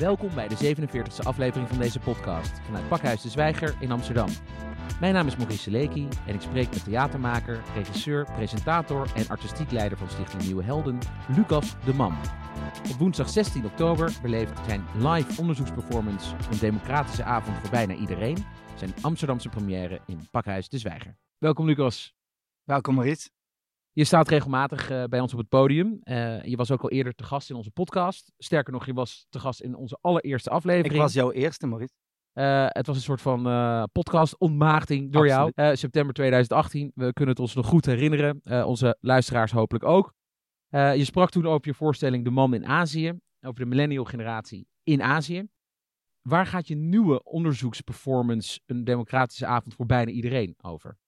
Welkom bij de 47e aflevering van deze podcast vanuit Pakhuis de Zwijger in Amsterdam. Mijn naam is Maurice Seleki en ik spreek met theatermaker, regisseur, presentator en artistiek leider van Stichting Nieuwe Helden, Lucas de Man. Op woensdag 16 oktober beleeft zijn live onderzoeksperformance Een Democratische Avond voor bijna iedereen zijn Amsterdamse première in Pakhuis de Zwijger. Welkom Lucas. Welkom Maurice. Je staat regelmatig uh, bij ons op het podium. Uh, je was ook al eerder te gast in onze podcast. Sterker nog, je was te gast in onze allereerste aflevering. Ik was jouw eerste, Maurice. Uh, het was een soort van podcast ontmaagding door Absoluut. jou. september 2018. We kunnen het ons nog goed herinneren. onze luisteraars hopelijk ook. je sprak toen over je voorstelling De Man in Azië. Over de millennial generatie in Azië. Waar gaat je nieuwe onderzoeksperformance Een Democratische Avond voor bijna iedereen over?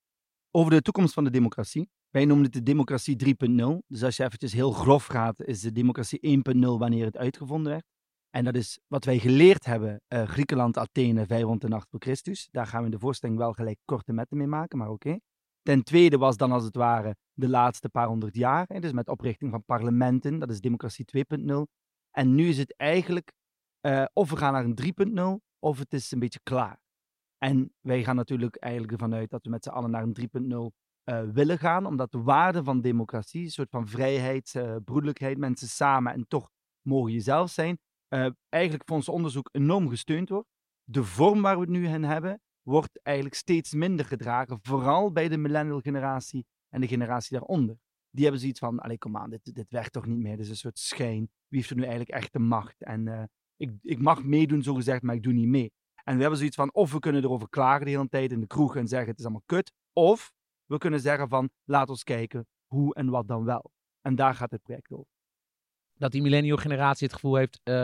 Over de toekomst van de democratie. Wij noemen het de democratie 3.0. Dus als je eventjes heel grof gaat, is de democratie 1.0 wanneer het uitgevonden werd. En dat is wat wij geleerd hebben, uh, Griekenland, Athene, 508 voor Christus. Daar gaan we in de voorstelling wel gelijk korte metten mee maken, maar oké. Ten tweede was dan als het ware de laatste paar honderd jaar, hè, dus met oprichting van parlementen, dat is democratie 2.0. En nu is het eigenlijk, uh, of we gaan naar een 3.0, of het is een beetje klaar. En wij gaan natuurlijk eigenlijk ervan uit dat we met z'n allen naar een 3.0 uh, willen gaan, omdat de waarde van democratie, een soort van vrijheid, uh, broederlijkheid, mensen samen en toch mogen jezelf zijn, uh, eigenlijk voor ons onderzoek enorm gesteund wordt. De vorm waar we het nu in hebben, wordt eigenlijk steeds minder gedragen, vooral bij de millennial generatie en de generatie daaronder. Die hebben zoiets van, allee, kom aan, dit, dit werkt toch niet meer, dit is een soort schijn. Wie heeft er nu eigenlijk echt de macht? En ik, ik mag meedoen, zo gezegd, maar ik doe niet mee. En we hebben zoiets van, of we kunnen erover klagen de hele tijd in de kroeg en zeggen het is allemaal kut, of we kunnen zeggen van laat ons kijken hoe en wat dan wel. En daar gaat het project over. Dat die millennial generatie het gevoel heeft, uh,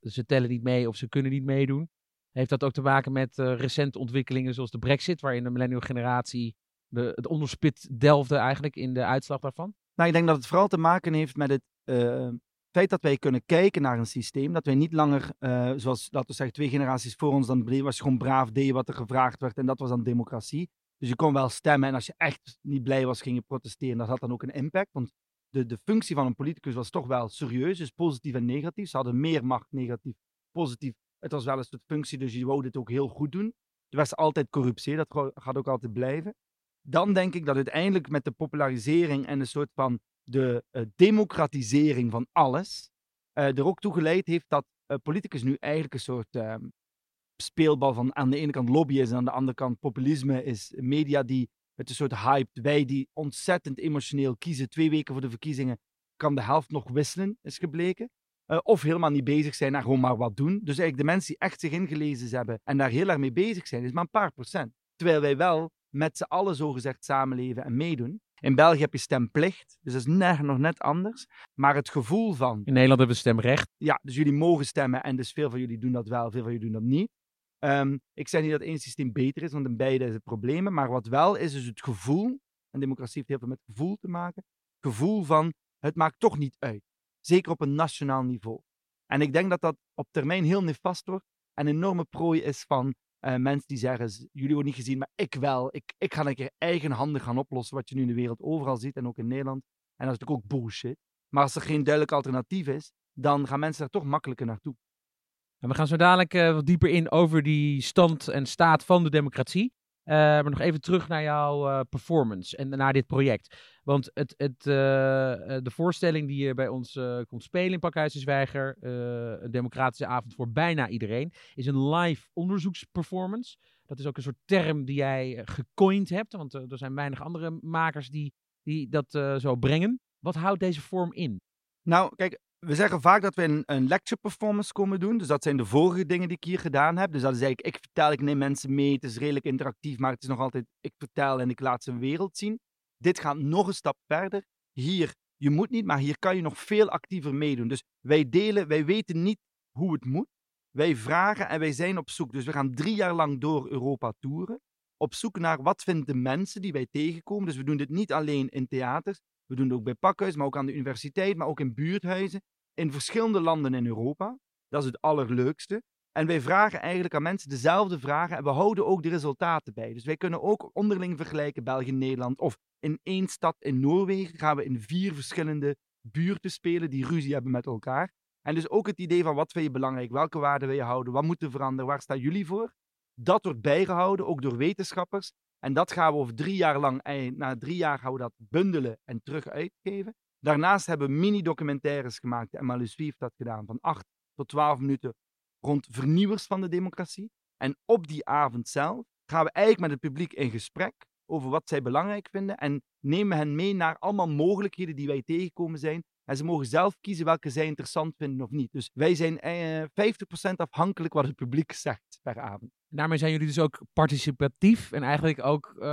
ze tellen niet mee of ze kunnen niet meedoen. Heeft dat ook te maken met uh, recente ontwikkelingen zoals de brexit, waarin de millennial generatie de, het onderspit delfde eigenlijk in de uitslag daarvan? Nou, ik denk dat het vooral te maken heeft met het uh, feit dat wij kunnen kijken naar een systeem. Dat wij niet langer, zoals laten we zeggen, twee generaties voor ons, dan was gewoon braaf, deed wat er gevraagd werd en dat was dan democratie. Dus je kon wel stemmen en als je echt niet blij was, ging je protesteren. Dat had dan ook een impact, want de, de functie van een politicus was toch wel serieus, dus positief en negatief. Ze hadden meer macht, negatief, positief. Het was wel een soort functie, dus je wou dit ook heel goed doen. Er was altijd corruptie, dat gaat ook altijd blijven. Dan denk ik dat uiteindelijk met de popularisering en een soort van de uh, democratisering van alles, uh, er ook toe geleid heeft dat uh, politicus nu eigenlijk een soort ehm, speelbal van aan de ene kant lobby is en aan de andere kant populisme is. Media die met een soort hype, wij die ontzettend emotioneel kiezen, twee weken voor de verkiezingen, kan de helft nog wisselen, is gebleken. Uh, of helemaal niet bezig zijn en gewoon maar wat doen. Dus eigenlijk de mensen die echt zich ingelezen hebben en daar heel erg mee bezig zijn, is maar een paar procent. Terwijl wij wel met z'n allen zogezegd samenleven en meedoen. In België heb je stemplicht, dus dat is net, nog net anders. Maar het gevoel van... In Nederland hebben we stemrecht. Ja, dus jullie mogen stemmen en dus veel van jullie doen dat wel, veel van jullie doen dat niet. Um, ik zeg niet dat één systeem beter is, want in beide het problemen. Maar wat wel is, is het gevoel. En democratie heeft heel veel met gevoel te maken. Gevoel van het maakt toch niet uit. Zeker op een nationaal niveau. En ik denk dat dat op termijn heel nefast wordt. En een enorme prooi is van uh, mensen die zeggen: jullie worden niet gezien, maar ik wel. Ik, ik ga een keer eigenhandig gaan oplossen wat je nu in de wereld overal ziet en ook in Nederland. En dat is natuurlijk ook bullshit. Maar als er geen duidelijk alternatief is, dan gaan mensen daar toch makkelijker naartoe. We gaan zo dadelijk uh, wat dieper in over die stand en staat van de democratie. Uh, maar nog even terug naar jouw uh, performance en naar dit project. Want het, het, de voorstelling die je bij ons komt spelen in Pakhuis de Zwijger, een democratische avond voor bijna iedereen, is een live onderzoeksperformance. Dat is ook een soort term die jij gecoind hebt, want er zijn weinig andere makers die, die dat zo brengen. Wat houdt deze vorm in? Nou, kijk, we zeggen vaak dat we een, lecture performance komen doen. Dus dat zijn de vorige dingen die ik hier gedaan heb. Dus dat is eigenlijk, ik vertel, ik neem mensen mee. Het is redelijk interactief, maar het is nog altijd, ik vertel en ik laat ze een wereld zien. Dit gaat nog een stap verder. Hier, je moet niet, maar hier kan je nog veel actiever meedoen. Dus wij delen, wij weten niet hoe het moet. Wij vragen en wij zijn op zoek. Dus we gaan drie jaar lang door Europa toeren. Op zoek naar wat vinden de mensen die wij tegenkomen. Dus we doen dit niet alleen in theaters. We doen het ook bij Pakhuis, maar ook aan de universiteit, maar ook in buurthuizen in verschillende landen in Europa. Dat is het allerleukste. En wij vragen eigenlijk aan mensen dezelfde vragen en we houden ook de resultaten bij. Dus wij kunnen ook onderling vergelijken België Nederland. Of in één stad in Noorwegen gaan we in vier verschillende buurten spelen die ruzie hebben met elkaar. En dus ook het idee van wat vind je belangrijk, welke waarden wil je houden, wat moet er veranderen, waar staan jullie voor? Dat wordt bijgehouden, ook door wetenschappers. En dat gaan we over drie jaar lang, eh, na drie jaar gaan we dat bundelen en terug uitgeven. Daarnaast hebben we mini-documentaires gemaakt, en Malus heeft dat gedaan, van 8 tot 12 minuten rond vernieuwers van de democratie. En op die avond zelf gaan we eigenlijk met het publiek in gesprek over wat zij belangrijk vinden en nemen hen mee naar allemaal mogelijkheden die wij tegenkomen zijn. En ze mogen zelf kiezen welke zij interessant vinden of niet. Dus wij zijn eh, 50% afhankelijk wat het publiek zegt per avond. Daarmee zijn jullie dus ook participatief en eigenlijk ook, uh,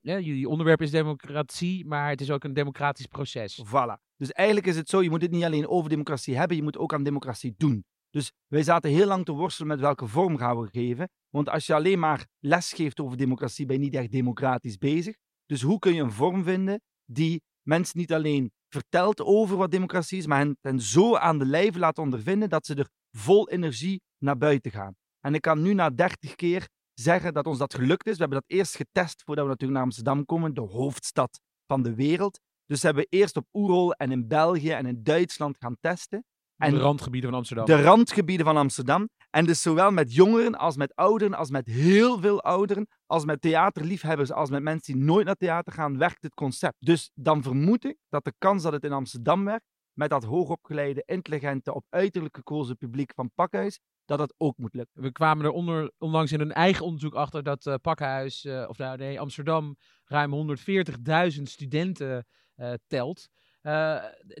ja, jullie onderwerp is democratie, maar het is ook een democratisch proces. Voilà. Dus eigenlijk is het zo, je moet het niet alleen over democratie hebben, je moet ook aan democratie doen. Dus wij zaten heel lang te worstelen met welke vorm gaan we geven. Want als je alleen maar les geeft over democratie, ben je niet echt democratisch bezig. Dus hoe kun je een vorm vinden die mensen niet alleen vertelt over wat democratie is, maar hen, hen zo aan de lijve laat ondervinden dat ze er vol energie naar buiten gaan. En ik kan nu na 30 keer zeggen dat ons dat gelukt is. We hebben dat eerst getest voordat we natuurlijk naar Amsterdam komen, de hoofdstad van de wereld. Dus hebben we eerst op Oerol en in België en in Duitsland gaan testen. En de randgebieden van Amsterdam. De randgebieden van Amsterdam. En dus zowel met jongeren als met ouderen, als met heel veel ouderen, als met theaterliefhebbers, als met mensen die nooit naar theater gaan, werkt het concept. Dus dan vermoed ik dat de kans dat het in Amsterdam werkt, met dat hoogopgeleide, intelligente, op uiterlijk gekozen publiek van Pakhuis, dat dat ook moet lukken. We kwamen er onder, onlangs in een eigen onderzoek achter dat uh, Pakhuis, uh, of nou nee, Amsterdam, ruim 140.000 studenten uh, telt.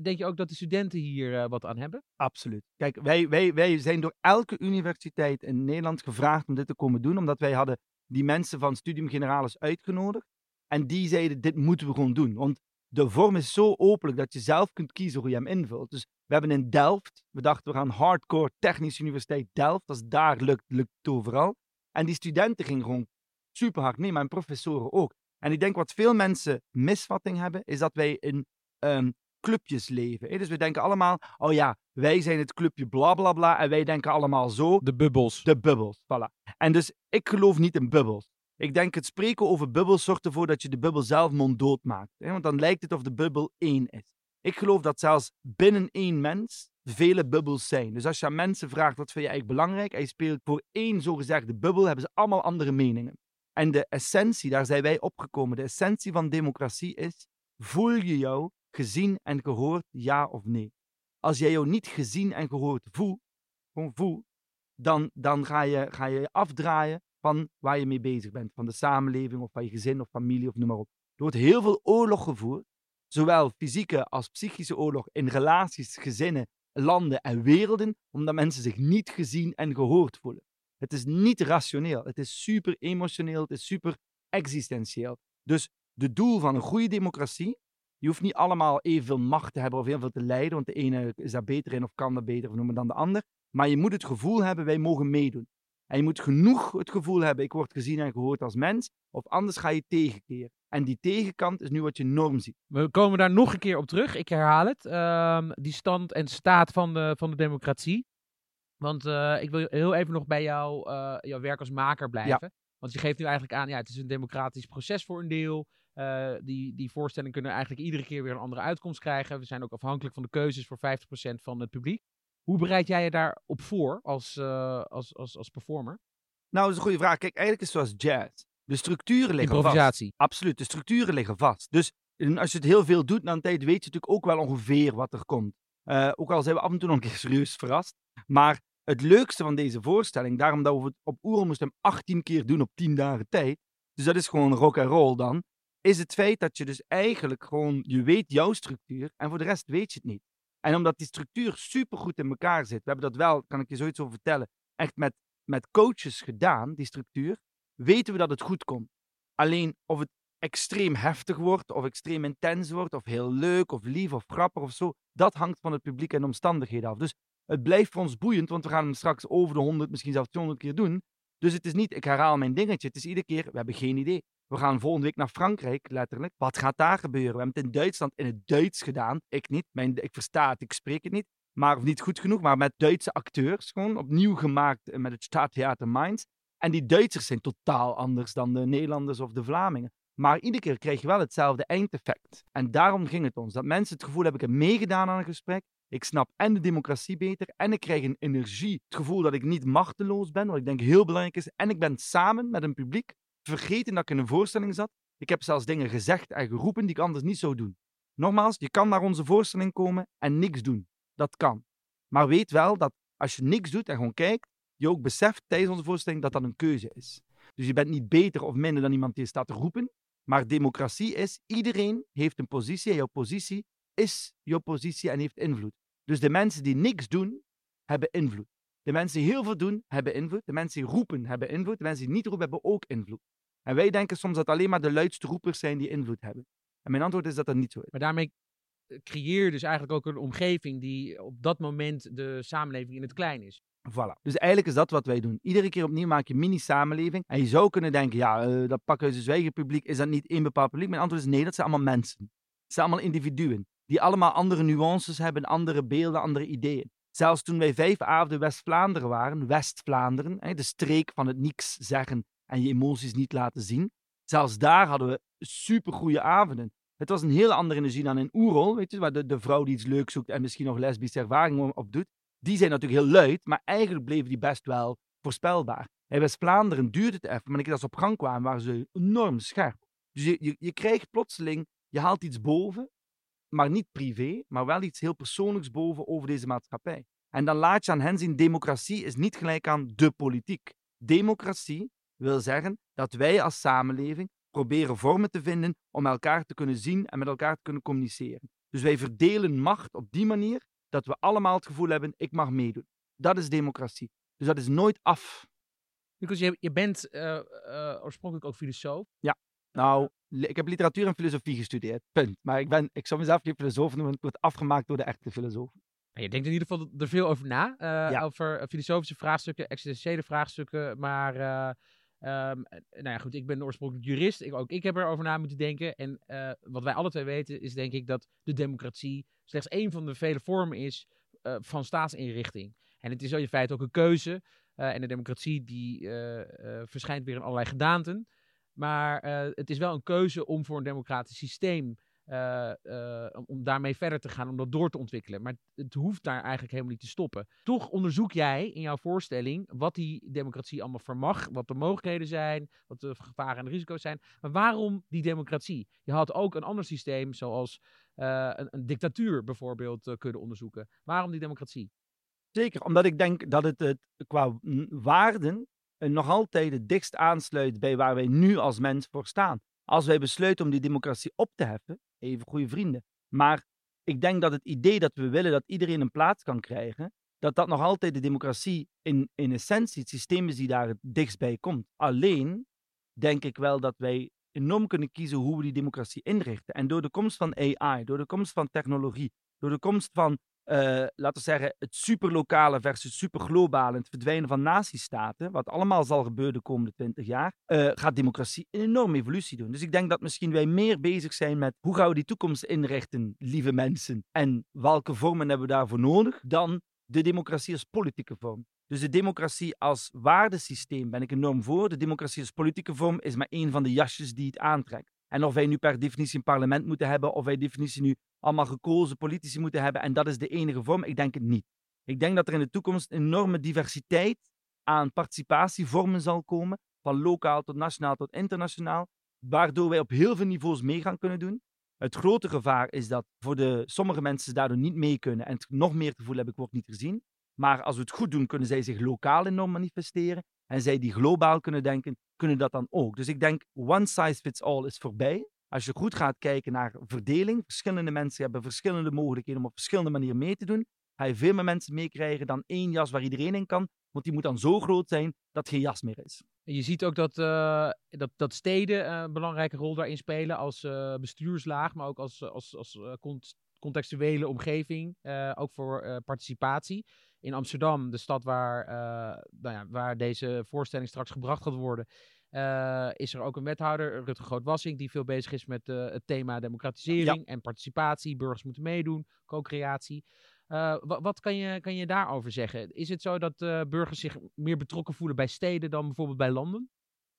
Denk je ook dat de studenten hier wat aan hebben? Absoluut. Kijk, wij, wij, wij zijn door elke universiteit in Nederland gevraagd om dit te komen doen, omdat wij hadden die mensen van Studium Generalis uitgenodigd. En die zeiden, dit moeten we gewoon doen. Want de vorm is zo openlijk dat je zelf kunt kiezen hoe je hem invult. Dus we hebben in Delft, we dachten we gaan hardcore Technische Universiteit Delft, als daar lukt, lukt het overal. En die studenten gingen gewoon super hard mee, maar mijn professoren ook. En ik denk wat veel mensen misvatting hebben, is dat wij in um, clubjes leven. Hè? Dus we denken allemaal, oh ja, wij zijn het clubje bla bla bla en wij denken allemaal zo. De bubbels. De bubbels, voilà. En dus ik geloof niet in bubbels. Ik denk het spreken over bubbels zorgt ervoor dat je de bubbel zelf monddood maakt. Hè? Want dan lijkt het of de bubbel één is. Ik geloof dat zelfs binnen één mens vele bubbels zijn. Dus als je aan mensen vraagt wat vind je eigenlijk belangrijk en je speelt voor één zogezegde bubbel, hebben ze allemaal andere meningen. En de essentie, daar zijn wij opgekomen, de essentie van democratie is, voel je jou gezien en gehoord, ja of nee? Als jij jou niet gezien en gehoord voelt, gewoon dan, dan ga, je, ga je afdraaien van waar je mee bezig bent. Van de samenleving of van je gezin of familie of noem maar op. Er wordt heel veel oorlog gevoerd, zowel fysieke als psychische oorlog in relaties, gezinnen, landen en werelden, omdat mensen zich niet gezien en gehoord voelen. Het is niet rationeel, het is super emotioneel, het is super existentieel. Dus de doel van een goede democratie je hoeft niet allemaal evenveel macht te hebben of heel veel te leiden, want de ene is daar beter in of kan dat beter of noemen dan de ander. Maar je moet het gevoel hebben, wij mogen meedoen. En je moet genoeg het gevoel hebben, ik word gezien en gehoord als mens, of anders ga je tegenkeren. En die tegenkant is nu wat je norm ziet. We komen daar nog een keer op terug, ik herhaal het. Uh, die stand en staat van de, van de democratie. Want uh, ik wil heel even nog bij jou, uh, jouw werk als maker blijven. Ja. Want je geeft nu eigenlijk aan, ja, het is een democratisch proces voor een deel. Uh, die, die voorstellingen kunnen eigenlijk iedere keer weer een andere uitkomst krijgen. We zijn ook afhankelijk van de keuzes voor 50% van het publiek. Hoe bereid jij je daarop voor als, uh, als, als, als performer? Nou, dat is een goede vraag. Kijk, eigenlijk is het zoals jazz. De structuren liggen Improvisatie. vast. Absoluut, de structuren liggen vast. Dus als je het heel veel doet na een tijd, weet je natuurlijk ook wel ongeveer wat er komt. Uh, ook al zijn we af en toe nog een keer serieus verrast. Maar het leukste van deze voorstelling, daarom dat we het op Oerl moesten hem 18 keer doen op 10 dagen tijd. Dus dat is gewoon rock en roll dan is het feit dat je dus eigenlijk gewoon, je weet jouw structuur en voor de rest weet je het niet. En omdat die structuur supergoed in elkaar zit, we hebben dat wel, kan ik je zoiets over vertellen, echt met, met coaches gedaan, die structuur, weten we dat het goed komt. Alleen of het extreem heftig wordt, of extreem intens wordt, of heel leuk, of lief, of grappig of zo, dat hangt van het publiek en de omstandigheden af. Dus het blijft voor ons boeiend, want we gaan hem straks over de 100, misschien zelfs 200 keer doen. Dus het is niet, ik herhaal mijn dingetje, het is iedere keer, we hebben geen idee. We gaan volgende week naar Frankrijk, letterlijk. Wat gaat daar gebeuren? We hebben het in Duitsland in het Duits gedaan. Ik niet. Mijn, ik versta het, ik spreek het niet. Maar, of niet goed genoeg, maar met Duitse acteurs. Gewoon opnieuw gemaakt eh, met het Staatstheater Mainz. En die Duitsers zijn totaal anders dan de Nederlanders of de Vlamingen. Maar iedere keer krijg je wel hetzelfde eindeffect. En daarom ging het ons. Dat mensen het gevoel hebben, ik heb meegedaan aan een gesprek. Ik snap en de democratie beter en ik krijg een energie, het gevoel dat ik niet machteloos ben, wat ik denk heel belangrijk is. En ik ben samen met een publiek vergeten dat ik in een voorstelling zat. Ik heb zelfs dingen gezegd en geroepen die ik anders niet zou doen. Nogmaals, je kan naar onze voorstelling komen en niks doen. Dat kan. Maar weet wel dat als je niks doet en gewoon kijkt, je ook beseft tijdens onze voorstelling dat dat een keuze is. Dus je bent niet beter of minder dan iemand die staat te roepen. Maar democratie is, iedereen heeft een positie en jouw positie is jouw positie en heeft invloed. Dus de mensen die niks doen, hebben invloed. De mensen die heel veel doen, hebben invloed. De mensen die roepen, hebben invloed. De mensen die niet roepen, hebben ook invloed. En wij denken soms dat alleen maar de luidste roepers zijn die invloed hebben. En mijn antwoord is dat dat niet zo is. Maar daarmee eh, creëer je dus eigenlijk ook een omgeving die op dat moment de samenleving in het klein is. Voilà. Dus eigenlijk is dat wat wij doen. Iedere keer opnieuw maak je mini-samenleving. En je zou kunnen denken, ja, uh, dat pakhuis zwijgen publiek, is dat niet één bepaald publiek? Mijn antwoord is nee, dat zijn allemaal mensen. Het zijn allemaal individuen. Die allemaal andere nuances hebben, andere beelden, andere ideeën. Zelfs toen wij vijf avonden West-Vlaanderen waren, West-Vlaanderen, de streek van het niks zeggen en je emoties niet laten zien. Zelfs daar hadden we supergoeie avonden. Het was een heel andere energie dan in Oerol, weet je, waar de, de vrouw die iets leuks zoekt en misschien nog lesbische ervaringen op doet. Die zijn natuurlijk heel luid, maar eigenlijk bleven die best wel voorspelbaar. In West-Vlaanderen duurde het even, maar als ze op gang kwamen, waren ze enorm scherp. Dus je, je, je krijgt plotseling, je haalt iets boven, maar niet privé, maar wel iets heel persoonlijks boven over deze maatschappij. En dan laat je aan hen zien, democratie is niet gelijk aan de politiek. Democratie wil zeggen dat wij als samenleving proberen vormen te vinden om elkaar te kunnen zien en met elkaar te kunnen communiceren. Dus wij verdelen macht op die manier dat we allemaal het gevoel hebben, ik mag meedoen. Dat is democratie. Dus dat is nooit af. Lucas, je, je bent uh, uh, oorspronkelijk ook filosoof. Ja, nou, ik heb literatuur en filosofie gestudeerd, punt. Maar ik, ben, ik zou mezelf geen filosoof noemen, ik word afgemaakt door de echte filosoof. Je denkt in ieder geval er veel over na, uh, ja. over filosofische vraagstukken, existentiële vraagstukken, maar... Um, nou ja, goed, ik ben oorspronkelijk jurist. Ik, ook ik heb erover na moeten denken. En uh, wat wij alle twee weten is denk ik dat de democratie slechts één van de vele vormen is uh, van staatsinrichting. En het is in feite ook een keuze. En de democratie die verschijnt weer in allerlei gedaanten. Maar het is wel een keuze om voor een democratisch systeem uh, uh, om daarmee verder te gaan, om dat door te ontwikkelen. Maar het hoeft daar eigenlijk helemaal niet te stoppen. Toch onderzoek jij in jouw voorstelling wat die democratie allemaal vermag, wat de mogelijkheden zijn, wat de gevaren en de risico's zijn. Maar waarom die democratie? Je had ook een ander systeem, zoals een, een, dictatuur bijvoorbeeld, kunnen onderzoeken. Waarom die democratie? Zeker, omdat ik denk dat het, het qua waarden nog altijd het dichtst aansluit bij waar wij nu als mens voor staan. Als wij besluiten om die democratie op te heffen, even goede vrienden. Maar ik denk dat het idee dat we willen dat iedereen een plaats kan krijgen, dat dat nog altijd de democratie in, in essentie het systeem is die daar het dichtst bij komt. Alleen denk ik wel dat wij enorm kunnen kiezen hoe we die democratie inrichten. En door de komst van AI, door de komst van technologie, door de komst van uh, laten we zeggen, het superlokale versus superglobale, het verdwijnen van natiestaten, wat allemaal zal gebeuren de komende twintig jaar, uh, gaat democratie een enorme evolutie doen. Dus ik denk dat misschien wij meer bezig zijn met hoe gaan we die toekomst inrichten, lieve mensen, en welke vormen hebben we daarvoor nodig, dan de democratie als politieke vorm. Dus de democratie als waardesysteem ben ik enorm voor. De democratie als politieke vorm is maar één van de jasjes die het aantrekt. En of wij nu per definitie een parlement moeten hebben, of wij definitie nu allemaal gekozen politici moeten hebben en dat is de enige vorm, ik denk het niet. Ik denk dat er in de toekomst enorme diversiteit aan participatievormen zal komen, van lokaal tot nationaal tot internationaal, waardoor wij op heel veel niveaus mee gaan kunnen doen. Het grote gevaar is dat voor de, sommige mensen daardoor niet mee kunnen en nog meer te voelen heb ik wordt niet gezien. Maar als we het goed doen, kunnen zij zich lokaal enorm manifesteren. En zij die globaal kunnen denken, kunnen dat dan ook. Dus ik denk, one size fits all is voorbij. Als je goed gaat kijken naar verdeling, verschillende mensen hebben verschillende mogelijkheden om op verschillende manieren mee te doen. Ga je veel meer mensen meekrijgen dan één jas waar iedereen in kan. Want die moet dan zo groot zijn dat geen jas meer is. Je ziet ook dat, uh, dat, dat steden een belangrijke rol daarin spelen als uh, bestuurslaag, maar ook als, als, als contextuele omgeving, ook voor participatie in Amsterdam, de stad waar, uh, nou ja, waar deze voorstelling straks gebracht gaat worden, uh, is er ook een wethouder, Rutger Groot-Wassink, die veel bezig is met uh, het thema democratisering en participatie. Burgers moeten meedoen, co-creatie. wat kan je, kan je daarover zeggen? Is het zo dat burgers zich meer betrokken voelen bij steden dan bijvoorbeeld bij landen?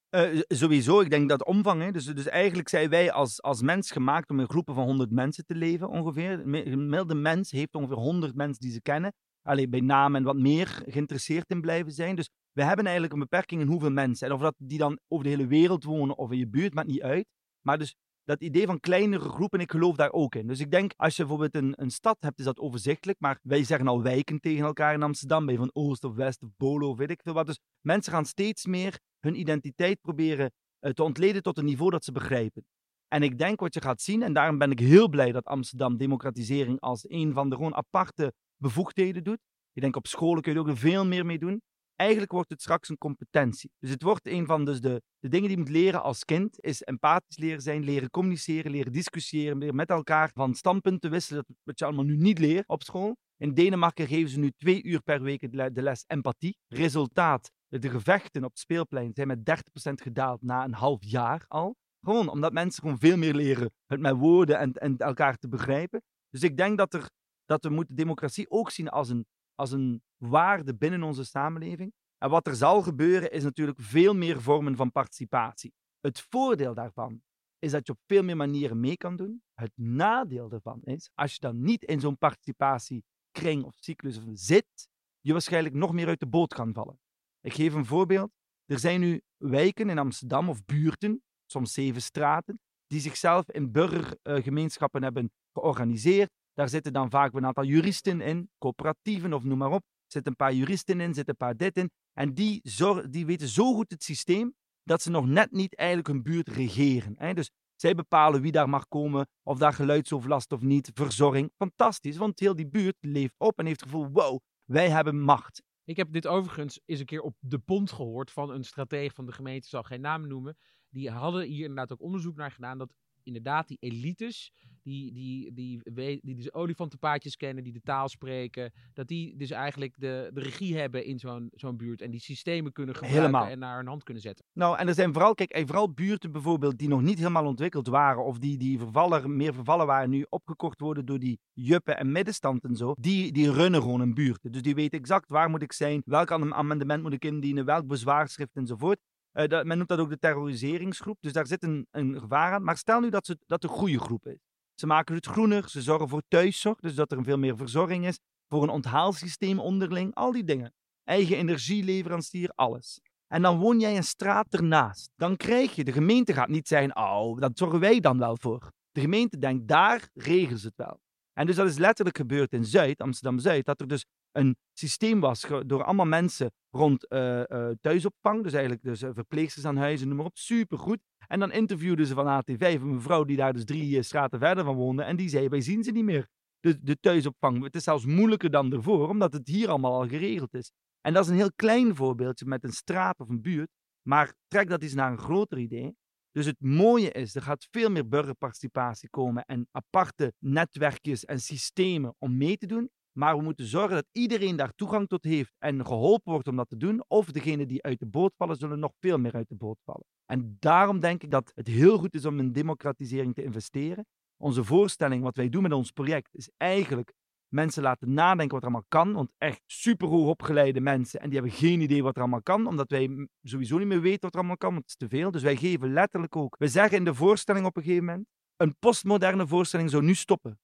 Uh, sowieso, ik denk dat omvang. Hè. Dus, dus eigenlijk zijn wij als, als mens gemaakt om in groepen van 100 mensen te leven ongeveer. Een gemiddelde mens heeft ongeveer 100 mensen die ze kennen. Alleen bij naam en wat meer geïnteresseerd in blijven zijn. Dus we hebben eigenlijk een beperking in hoeveel mensen. En of dat die dan over de hele wereld wonen of in je buurt, maakt niet uit. Maar dus dat idee van kleinere groepen, ik geloof daar ook in. Dus ik denk, als je bijvoorbeeld een, een stad hebt, is dat overzichtelijk. Maar wij zeggen al wijken tegen elkaar in Amsterdam. Bij van Oost of West of Bolo of weet ik veel wat. Dus mensen gaan steeds meer hun identiteit proberen uh, te ontleden tot een niveau dat ze begrijpen. En ik denk wat je gaat zien, en daarom ben ik heel blij dat Amsterdam democratisering als een van de gewoon aparte bevoegdheden doet. Ik denk op scholen kun je er ook veel meer mee doen eigenlijk wordt het straks een competentie. Dus het wordt een van dus de, de dingen die je moet leren als kind, is empathisch leren zijn, leren communiceren, leren discussiëren, leren met elkaar van standpunten wisselen, dat wat je allemaal nu niet leert op school. In Denemarken geven ze nu twee uur per week de les empathie. Resultaat, de gevechten op het speelplein zijn met 30% gedaald na een half jaar al. Gewoon omdat mensen gewoon veel meer leren het met woorden en, en elkaar te begrijpen. Dus ik denk dat, er, dat we moeten democratie ook zien als een als een waarde binnen onze samenleving. En wat er zal gebeuren is natuurlijk veel meer vormen van participatie. Het voordeel daarvan is dat je op veel meer manieren mee kan doen. Het nadeel daarvan is, als je dan niet in zo'n participatiekring of cyclus zit, je waarschijnlijk nog meer uit de boot kan vallen. Ik geef een voorbeeld. Er zijn nu wijken in Amsterdam of buurten, soms zeven straten, die zichzelf in burgergemeenschappen hebben georganiseerd, daar zitten dan vaak een aantal juristen in, coöperatieven of noem maar op. Er zitten een paar juristen in, zitten een paar dit in. En die, die weten zo goed het systeem dat ze nog net niet eigenlijk hun buurt regeren. Hè? Dus zij bepalen wie daar mag komen, of daar geluidsoverlast of niet, verzorging. Fantastisch, want heel die buurt leeft op en heeft het gevoel, wow, wij hebben macht. Ik heb dit overigens eens een keer op de pont gehoord van een stratege van de gemeente, zal geen naam noemen. Die hadden hier inderdaad ook onderzoek naar gedaan dat inderdaad die elites, die, die, die, die, die dus olifantenpaadjes kennen, die de taal spreken, dat die dus eigenlijk de, de regie hebben in zo'n zo'n buurt en die systemen kunnen gebruiken helemaal. en naar hun hand kunnen zetten. Nou, en er zijn vooral, kijk, vooral buurten bijvoorbeeld die nog niet helemaal ontwikkeld waren of die, die vervallen, meer vervallen waren, nu opgekocht worden door die juppen en middenstand en zo, die, die runnen gewoon een buurt. Dus die weten exact waar moet ik zijn, welk amendement moet ik indienen, welk bezwaarschrift enzovoort. Uh, dat, men noemt dat ook de terroriseringsgroep. Dus daar zit een, een gevaar aan. Maar stel nu dat, ze, dat de goede groep is. Ze maken het groener, ze zorgen voor thuiszorg, dus dat er veel meer verzorging is. Voor een onthaalsysteem onderling, al die dingen. Eigen energieleverancier, alles. En dan woon jij een straat ernaast. Dan krijg je, de gemeente gaat niet zeggen, oh, dat zorgen wij dan wel voor. De gemeente denkt, daar regelen ze het wel. En dus dat is letterlijk gebeurd in Zuid, Amsterdam-Zuid, dat er dus een systeem was door allemaal mensen rond uh, uh, thuisopvang. Dus eigenlijk dus, uh, verpleegsters aan huizen, noem maar op. Supergoed. En dan interviewden ze van AT5 een mevrouw die daar dus drie straten verder van woonde. En die zei, wij zien ze niet meer. De, de thuisopvang. Het is zelfs moeilijker dan ervoor, omdat het hier allemaal al geregeld is. En dat is een heel klein voorbeeldje met een straat of een buurt. Maar trek dat eens naar een groter idee. Dus het mooie is, er gaat veel meer burgerparticipatie komen en aparte netwerkjes en systemen om mee te doen. Maar we moeten zorgen dat iedereen daar toegang tot heeft en geholpen wordt om dat te doen. Of degenen die uit de boot vallen, zullen nog veel meer uit de boot vallen. En daarom denk ik dat het heel goed is om in democratisering te investeren. Onze voorstelling, wat wij doen met ons project, is eigenlijk mensen laten nadenken wat er allemaal kan. Want echt super hoog opgeleide mensen en die hebben geen idee wat er allemaal kan. Omdat wij sowieso niet meer weten wat er allemaal kan, want het is te veel. Dus wij geven letterlijk ook. We zeggen in de voorstelling op een gegeven moment, een postmoderne voorstelling zou nu stoppen.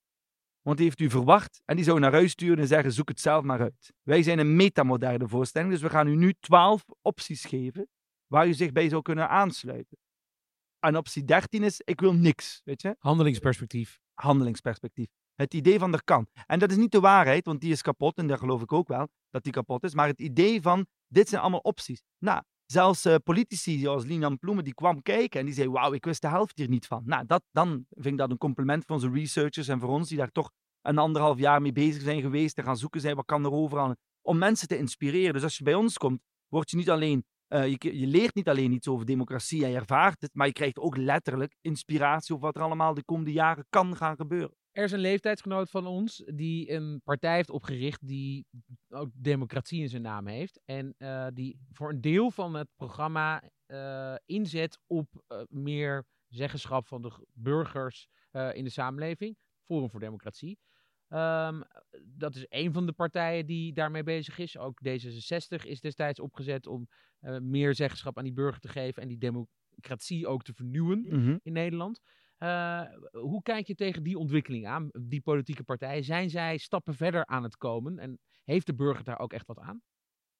Want die heeft u verwacht en die zou naar huis sturen en zeggen: zoek het zelf maar uit. Wij zijn een metamoderne voorstelling, dus we gaan u nu twaalf opties geven waar u zich bij zou kunnen aansluiten. En optie 13 is: ik wil niks. Weet je? Handelingsperspectief. Handelingsperspectief. Het idee van er kan. En dat is niet de waarheid, want die is kapot en daar geloof ik ook wel dat die kapot is. Maar het idee van: dit zijn allemaal opties. Nou, Zelfs uh, politici zoals Linan Ploemen, die kwam kijken en die zei, wauw, ik wist de helft hier niet van. Nou, dat, dan vind ik dat een compliment voor onze researchers en voor ons, die daar toch een anderhalf jaar mee bezig zijn geweest en gaan zoeken zijn, wat kan er overal, om mensen te inspireren. Dus als je bij ons komt, word je niet alleen, uh, je, je, leert niet alleen iets over democratie en je ervaart het, maar je krijgt ook letterlijk inspiratie over wat er allemaal de komende jaren kan gaan gebeuren. Er is een leeftijdsgenoot van ons die een partij heeft opgericht die ook democratie in zijn naam heeft. En uh, die voor een deel van het programma uh, inzet op uh, meer zeggenschap van de burgers in de samenleving. Forum voor Democratie. Ehm, dat is een van de partijen die daarmee bezig is. Ook D66 is destijds opgezet om eh, meer zeggenschap aan die burger te geven en die democratie ook te vernieuwen Mhm. in Nederland. Eh, hoe kijk je tegen die ontwikkeling aan, die politieke partijen? Zijn zij stappen verder aan het komen en heeft de burger daar ook echt wat aan?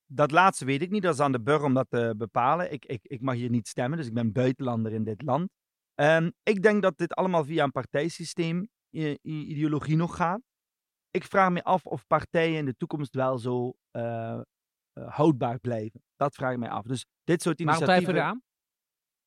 Dat laatste weet ik niet. Dat is aan de burger om dat te bepalen. Ik, ik, ik mag hier niet stemmen, dus ik ben buitenlander in dit land. Ehm, ik denk dat dit allemaal via een partijsysteem ideologie nog gaat. Ik vraag me af of partijen in de toekomst wel zo eh, eh, houdbaar blijven. Dat vraag ik mij af. Dus dit soort Waarom initiatieven... twijfel je eraan?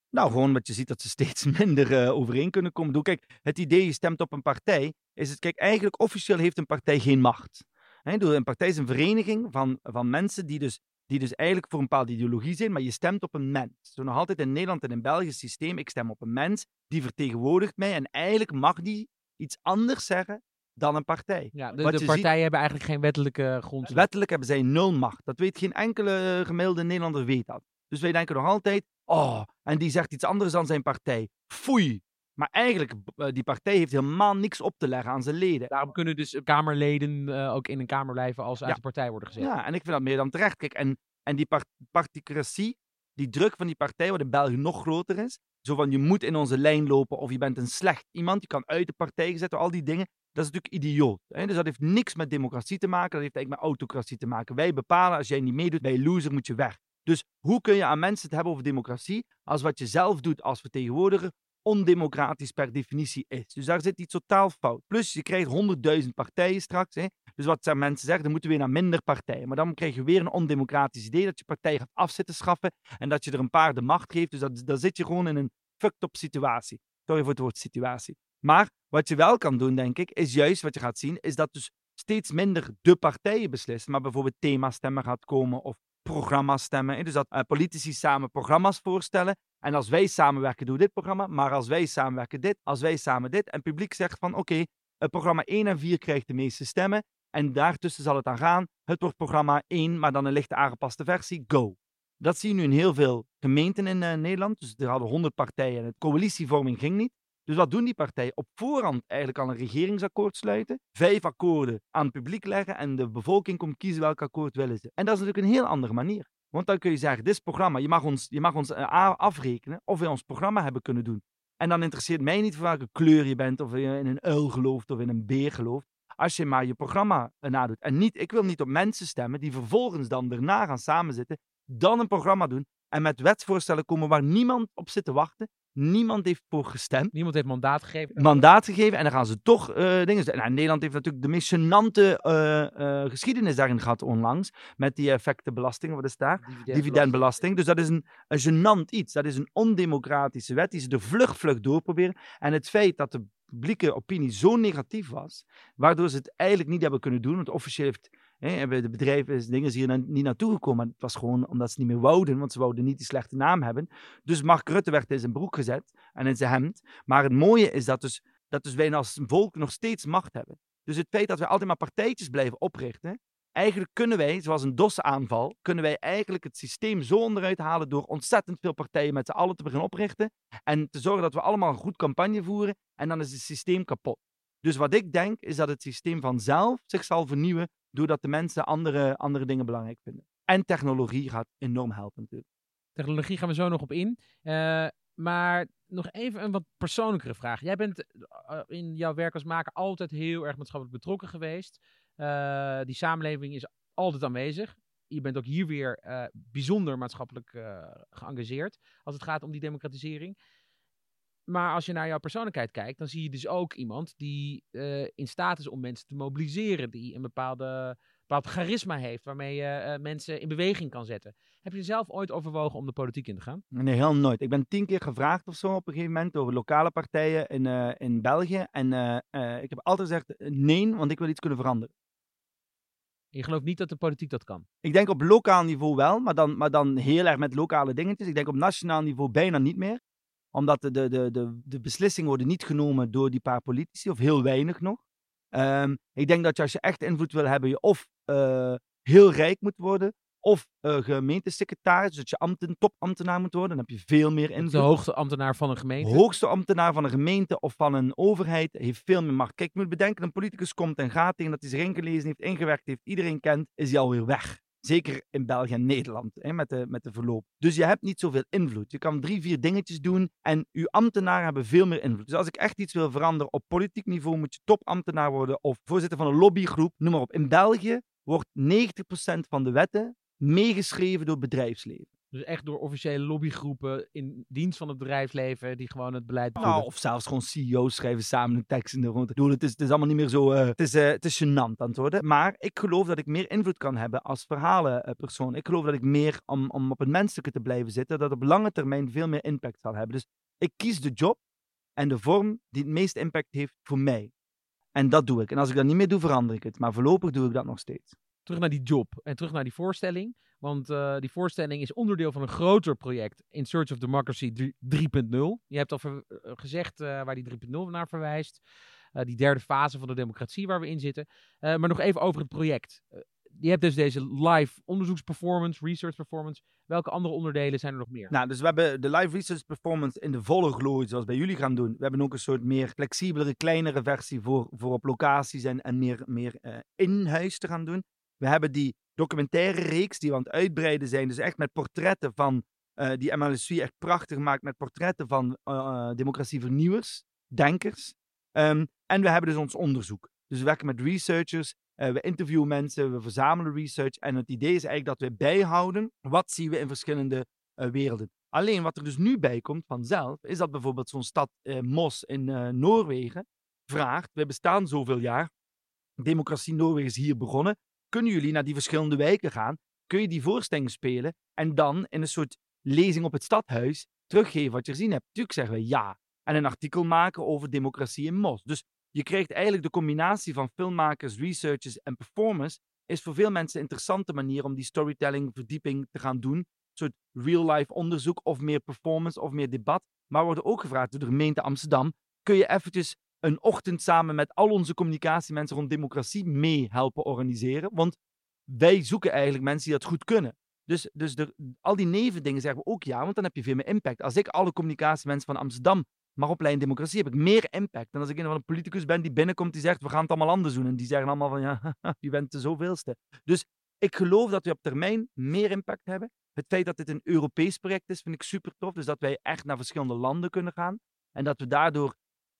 Nou, gewoon omdat je ziet dat ze steeds minder eh, overeen kunnen komen. Doe, kijk, het idee je stemt op een partij, is het, kijk, eigenlijk officieel heeft een partij geen macht. Hè, doe, een partij is een vereniging van, van mensen die dus, die dus eigenlijk voor een bepaalde ideologie zijn, maar je stemt op een mens. Zo nog altijd in Nederland en in België systeem, ik stem op een mens, die vertegenwoordigt mij en eigenlijk mag die iets anders zeggen dan een partij. Ja, de, partijen hebben eigenlijk geen wettelijke grond. Wettelijk hebben zij nul macht. Dat weet geen enkele gemiddelde Nederlander weet dat. Dus wij denken nog altijd, oh, en die zegt iets anders dan zijn partij. Foei. Maar eigenlijk, eh, die partij heeft helemaal niks op te leggen aan zijn leden. Daarom kunnen dus Kamerleden eh, ook in een Kamer blijven als ze uit de partij worden gezet. Ja, en ik vind dat meer dan terecht. Kijk, en, en die part particratie, die druk van die partij, wat in België nog groter is. Zo van, je moet in onze lijn lopen of je bent een slecht iemand. Je kan uit de partij gezet door al die dingen. Dat is natuurlijk idioot. Hè? Dus dat heeft niks met democratie te maken. Dat heeft eigenlijk met autocratie te maken. Wij bepalen, als jij niet meedoet, bij loser moet je weg. Dus hoe kun je aan mensen het hebben over democratie als wat je zelf doet als vertegenwoordiger ondemocratisch per definitie is. Dus daar zit iets totaal fout. Plus, je krijgt honderdduizend partijen straks. Hè? Dus wat mensen zeggen, dan moeten we weer naar minder partijen. Maar dan krijg je weer een ondemocratisch idee dat je partij gaat afzitten schaffen en dat je er een paar de macht geeft. Dus dat, dan zit je gewoon in een fucked-up situatie. Sorry voor het woord situatie. Maar wat je wel kan doen, denk ik, is juist wat je gaat zien, is dat dus steeds minder de partijen beslissen, maar bijvoorbeeld themastemmen gaat komen of programma's stemmen. Dus dat eh, politici samen programma's voorstellen. En als wij samenwerken, doen we dit programma. Maar als wij samenwerken, dit. Als wij samen dit. En het publiek zegt van, oké, programma 1 en 4 krijgt de meeste stemmen. En daartussen zal het aan gaan. Het wordt programma 1, maar dan een lichte aangepaste versie. Go. Dat zie je nu in heel veel gemeenten in eh, Nederland. Dus er hadden 100 partijen en het coalitievorming ging niet. Dus wat doen die partijen? Op voorhand eigenlijk al een regeringsakkoord sluiten. Vijf akkoorden aan het publiek leggen. En de bevolking komt kiezen welk akkoord willen ze. En dat is natuurlijk een heel andere manier. Want dan kun je zeggen, dit is programma. Je mag ons, je mag ons eh, afrekenen of we ons programma hebben kunnen doen. En dan interesseert mij niet voor welke kleur je bent. Of je in een uil gelooft of in een beer gelooft. Als je maar je programma eh, nadoet. En niet, ik wil niet op mensen stemmen die vervolgens dan erna gaan samenzitten. Dan een programma doen. En met wetsvoorstellen komen waar niemand op zit te wachten. Niemand heeft voor gestemd Niemand heeft mandaat gegeven. mandaat gegeven en dan gaan ze toch eh, dingen. Nou, Nederland heeft natuurlijk de meest gênante eh, eh, geschiedenis daarin gehad onlangs. Met die effectenbelasting, wat is daar? Dividendbelasting. Dus dat is een, een gênant iets. Dat is een ondemocratische wet die ze er vlug, vlug door proberen. En het feit dat de publieke opinie zo negatief was, waardoor ze het eigenlijk niet hebben kunnen doen. Want officieel heeft, hè, hebben de bedrijven dingen hier niet naartoe gekomen. Het was gewoon omdat ze niet meer wouden, want ze wouden niet die slechte naam hebben. Dus Mark Rutte werd in zijn broek gezet en in zijn hemd. Maar het mooie is dat dus, dat dus wij als volk nog steeds macht hebben. Dus het feit dat we altijd maar partijtjes blijven oprichten, eigenlijk kunnen wij, zoals een DOS-aanval, kunnen wij eigenlijk het systeem zo onderuit halen door ontzettend veel partijen met z'n allen te beginnen oprichten en te zorgen dat we allemaal een goed campagne voeren en dan is het systeem kapot. Dus wat ik denk, is dat het systeem vanzelf zich zal vernieuwen doordat de mensen andere, andere dingen belangrijk vinden. En technologie gaat enorm helpen natuurlijk. Technologie gaan we zo nog op in. Eh, maar nog even een wat persoonlijkere vraag. Jij bent eh, in jouw werk als maker altijd heel erg maatschappelijk betrokken geweest. Eh, die samenleving is altijd aanwezig. Je bent ook hier weer eh, bijzonder maatschappelijk eh, geëngageerd als het gaat om die democratisering. Maar als je naar jouw persoonlijkheid kijkt, dan zie je dus ook iemand die eh, in staat is om mensen te mobiliseren. Die een bepaalde, bepaald charisma heeft, waarmee je eh, mensen in beweging kan zetten. Heb je zelf ooit overwogen om de politiek in te gaan? Nee, heel nooit. Ik ben tien keer gevraagd of zo op een gegeven moment door lokale partijen in, eh, in België. En ik heb altijd gezegd nee, want ik wil iets kunnen veranderen. Je gelooft niet dat de politiek dat kan. Ik denk op lokaal niveau wel, maar dan, maar dan heel erg met lokale dingetjes. Ik denk op nationaal niveau bijna niet meer. Omdat de, de, de, de, beslissingen worden niet genomen door die paar politici, of heel weinig nog. Ehm, ik denk dat je als je echt invloed wil hebben, je of eh, heel rijk moet worden, of uh, gemeentesecretaris, dus dat je ambten, topambtenaar moet worden. Dan heb je veel meer invloed. De hoogste ambtenaar van een gemeente. De hoogste ambtenaar van een gemeente of van een overheid heeft veel meer macht. Kijk, je moet bedenken, een politicus komt en gaat tegen dat hij zich ingelezen heeft, ingewerkt heeft, iedereen kent, is hij alweer weg. Zeker in België en Nederland, hè, met, de, met de verloop. Dus je hebt niet zoveel invloed. Je kan drie, vier dingetjes doen en uw ambtenaren hebben veel meer invloed. Dus als ik echt iets wil veranderen op politiek niveau, moet je topambtenaar worden of voorzitter van een lobbygroep, noem maar op. In België wordt 90% van de wetten meegeschreven door bedrijfsleven. Dus echt door officiële lobbygroepen in dienst van het bedrijfsleven die gewoon het beleid nou, of zelfs gewoon CEO's schrijven samen een tekst in de rond. Het is, het is allemaal niet meer zo... Uh, het, is, uh, het is gênant aan het worden. Maar ik geloof dat ik meer invloed kan hebben als verhalenpersoon. ik geloof dat ik meer, om, om op het menselijke te blijven zitten, dat op lange termijn veel meer impact zal hebben. Dus ik kies de job en de vorm die het meest impact heeft voor mij. En dat doe ik. En als ik dat niet meer doe, verander ik het. Maar voorlopig doe ik dat nog steeds. Terug naar die job en terug naar die voorstelling. Want uh, die voorstelling is onderdeel van een groter project, In Search of Democracy 3.0. Je hebt al uh, gezegd uh, waar die 3.0 naar verwijst. die derde fase van de democratie waar we in zitten. maar nog even over het project. je hebt dus deze live onderzoeksperformance, research performance. Welke andere onderdelen zijn er nog meer? Nou, dus we hebben de live research performance in de volle glorie, zoals bij jullie gaan doen. We hebben ook een soort meer flexibelere, kleinere versie voor, voor op locaties en, en meer, meer in huis te gaan doen. We hebben die documentaire reeks die we aan het uitbreiden zijn. Dus echt met portretten van uh, die MLSU echt prachtig maakt met portretten van uh, democratievernieuwers, denkers. Um, en we hebben dus ons onderzoek. Dus we werken met researchers, we interviewen mensen, we verzamelen research. En het idee is eigenlijk dat we bijhouden wat zien we in verschillende werelden. Alleen wat er dus nu bij komt vanzelf, is dat bijvoorbeeld zo'n stad Mos in Noorwegen vraagt, we bestaan zoveel jaar, democratie Noorwegen is hier begonnen, kunnen jullie naar die verschillende wijken gaan? Kun je die voorstelling spelen en dan in een soort lezing op het stadhuis teruggeven wat je gezien hebt? Tuurlijk zeggen we ja. En een artikel maken over democratie in Mos. Dus je krijgt eigenlijk de combinatie van filmmakers, researchers en performers. Is voor veel mensen een interessante manier om die storytelling, verdieping te gaan doen. Een soort real-life onderzoek of meer performance of meer debat. Maar we worden ook gevraagd door de gemeente Amsterdam. Kun je eventjes een ochtend samen met al onze communicatiemensen rond democratie mee helpen organiseren. Want wij zoeken eigenlijk mensen die dat goed kunnen. Dus, dus de, al die nevendingen zeggen we ook ja, want dan heb je veel meer impact. Als ik alle communicatiemensen van Amsterdam mag opleiden in democratie, heb ik meer impact dan als ik een van een politicus ben die binnenkomt die zegt we gaan het allemaal anders doen. En die zeggen allemaal van ja, je bent de zoveelste. Dus ik geloof dat we op termijn meer impact hebben. Het feit dat dit een Europees project is, vind ik super tof. Dus dat wij echt naar verschillende landen kunnen gaan. En dat we daardoor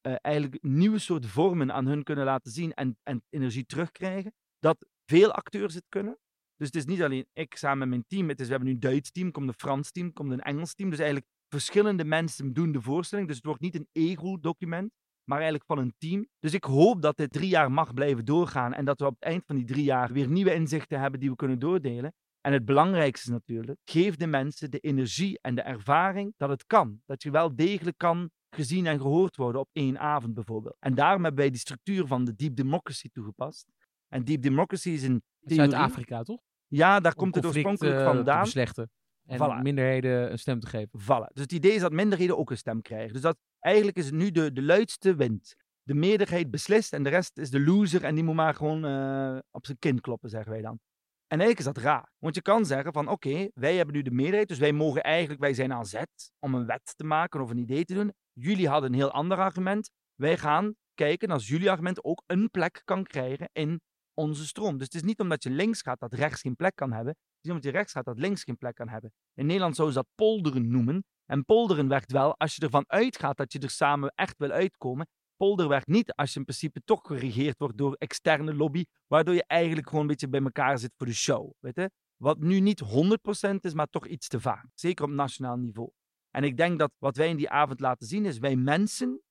uh, eigenlijk nieuwe soort vormen aan hun kunnen laten zien en, en energie terugkrijgen. Dat veel acteurs het kunnen. Dus het is niet alleen ik samen met mijn team. Het is, we hebben nu een Duits team, komt een Frans team, komt een Engels team. Dus eigenlijk verschillende mensen doen de voorstelling. Dus het wordt niet een ego-document, maar eigenlijk van een team. Dus ik hoop dat dit drie jaar mag blijven doorgaan en dat we op het eind van die drie jaar weer nieuwe inzichten hebben die we kunnen doordelen. En het belangrijkste natuurlijk, geef de mensen de energie en de ervaring dat het kan. Dat je wel degelijk kan gezien en gehoord worden op één avond bijvoorbeeld. En daarom hebben wij die structuur van de Deep Democracy toegepast. En Deep Democracy is een Zuid-Afrika, toch? Ja, daar komt het oorspronkelijk uh, vandaan. Te. En voilà. minderheden een stem te geven. Vallen. Dus het idee is dat minderheden ook een stem krijgen. Dus dat eigenlijk is het nu de, de luidste wind. De meerderheid beslist en de rest is de loser en die moet maar gewoon uh, op zijn kin kloppen, zeggen wij dan. En eigenlijk is dat raar. Want je kan zeggen van oké, wij hebben nu de meerderheid, dus wij mogen eigenlijk, wij zijn aan zet om een wet te maken of een idee te doen. Jullie hadden een heel ander argument. Wij gaan kijken als jullie argument ook een plek kan krijgen in onze stroom. Dus het is niet omdat je links gaat dat rechts geen plek kan hebben. Het is omdat je rechts gaat dat links geen plek kan hebben. In Nederland zouden ze dat polderen noemen. En polderen werkt wel als je ervan uitgaat dat je er samen echt wil uitkomen. Polder werkt niet als je in principe toch geregeerd wordt door externe lobby, waardoor je eigenlijk gewoon een beetje bij elkaar zit voor de show. Weet je? Wat nu niet 100% is, maar toch iets te vaak. Zeker op nationaal niveau. En ik denk dat wat wij in die avond laten zien is, wij mensen,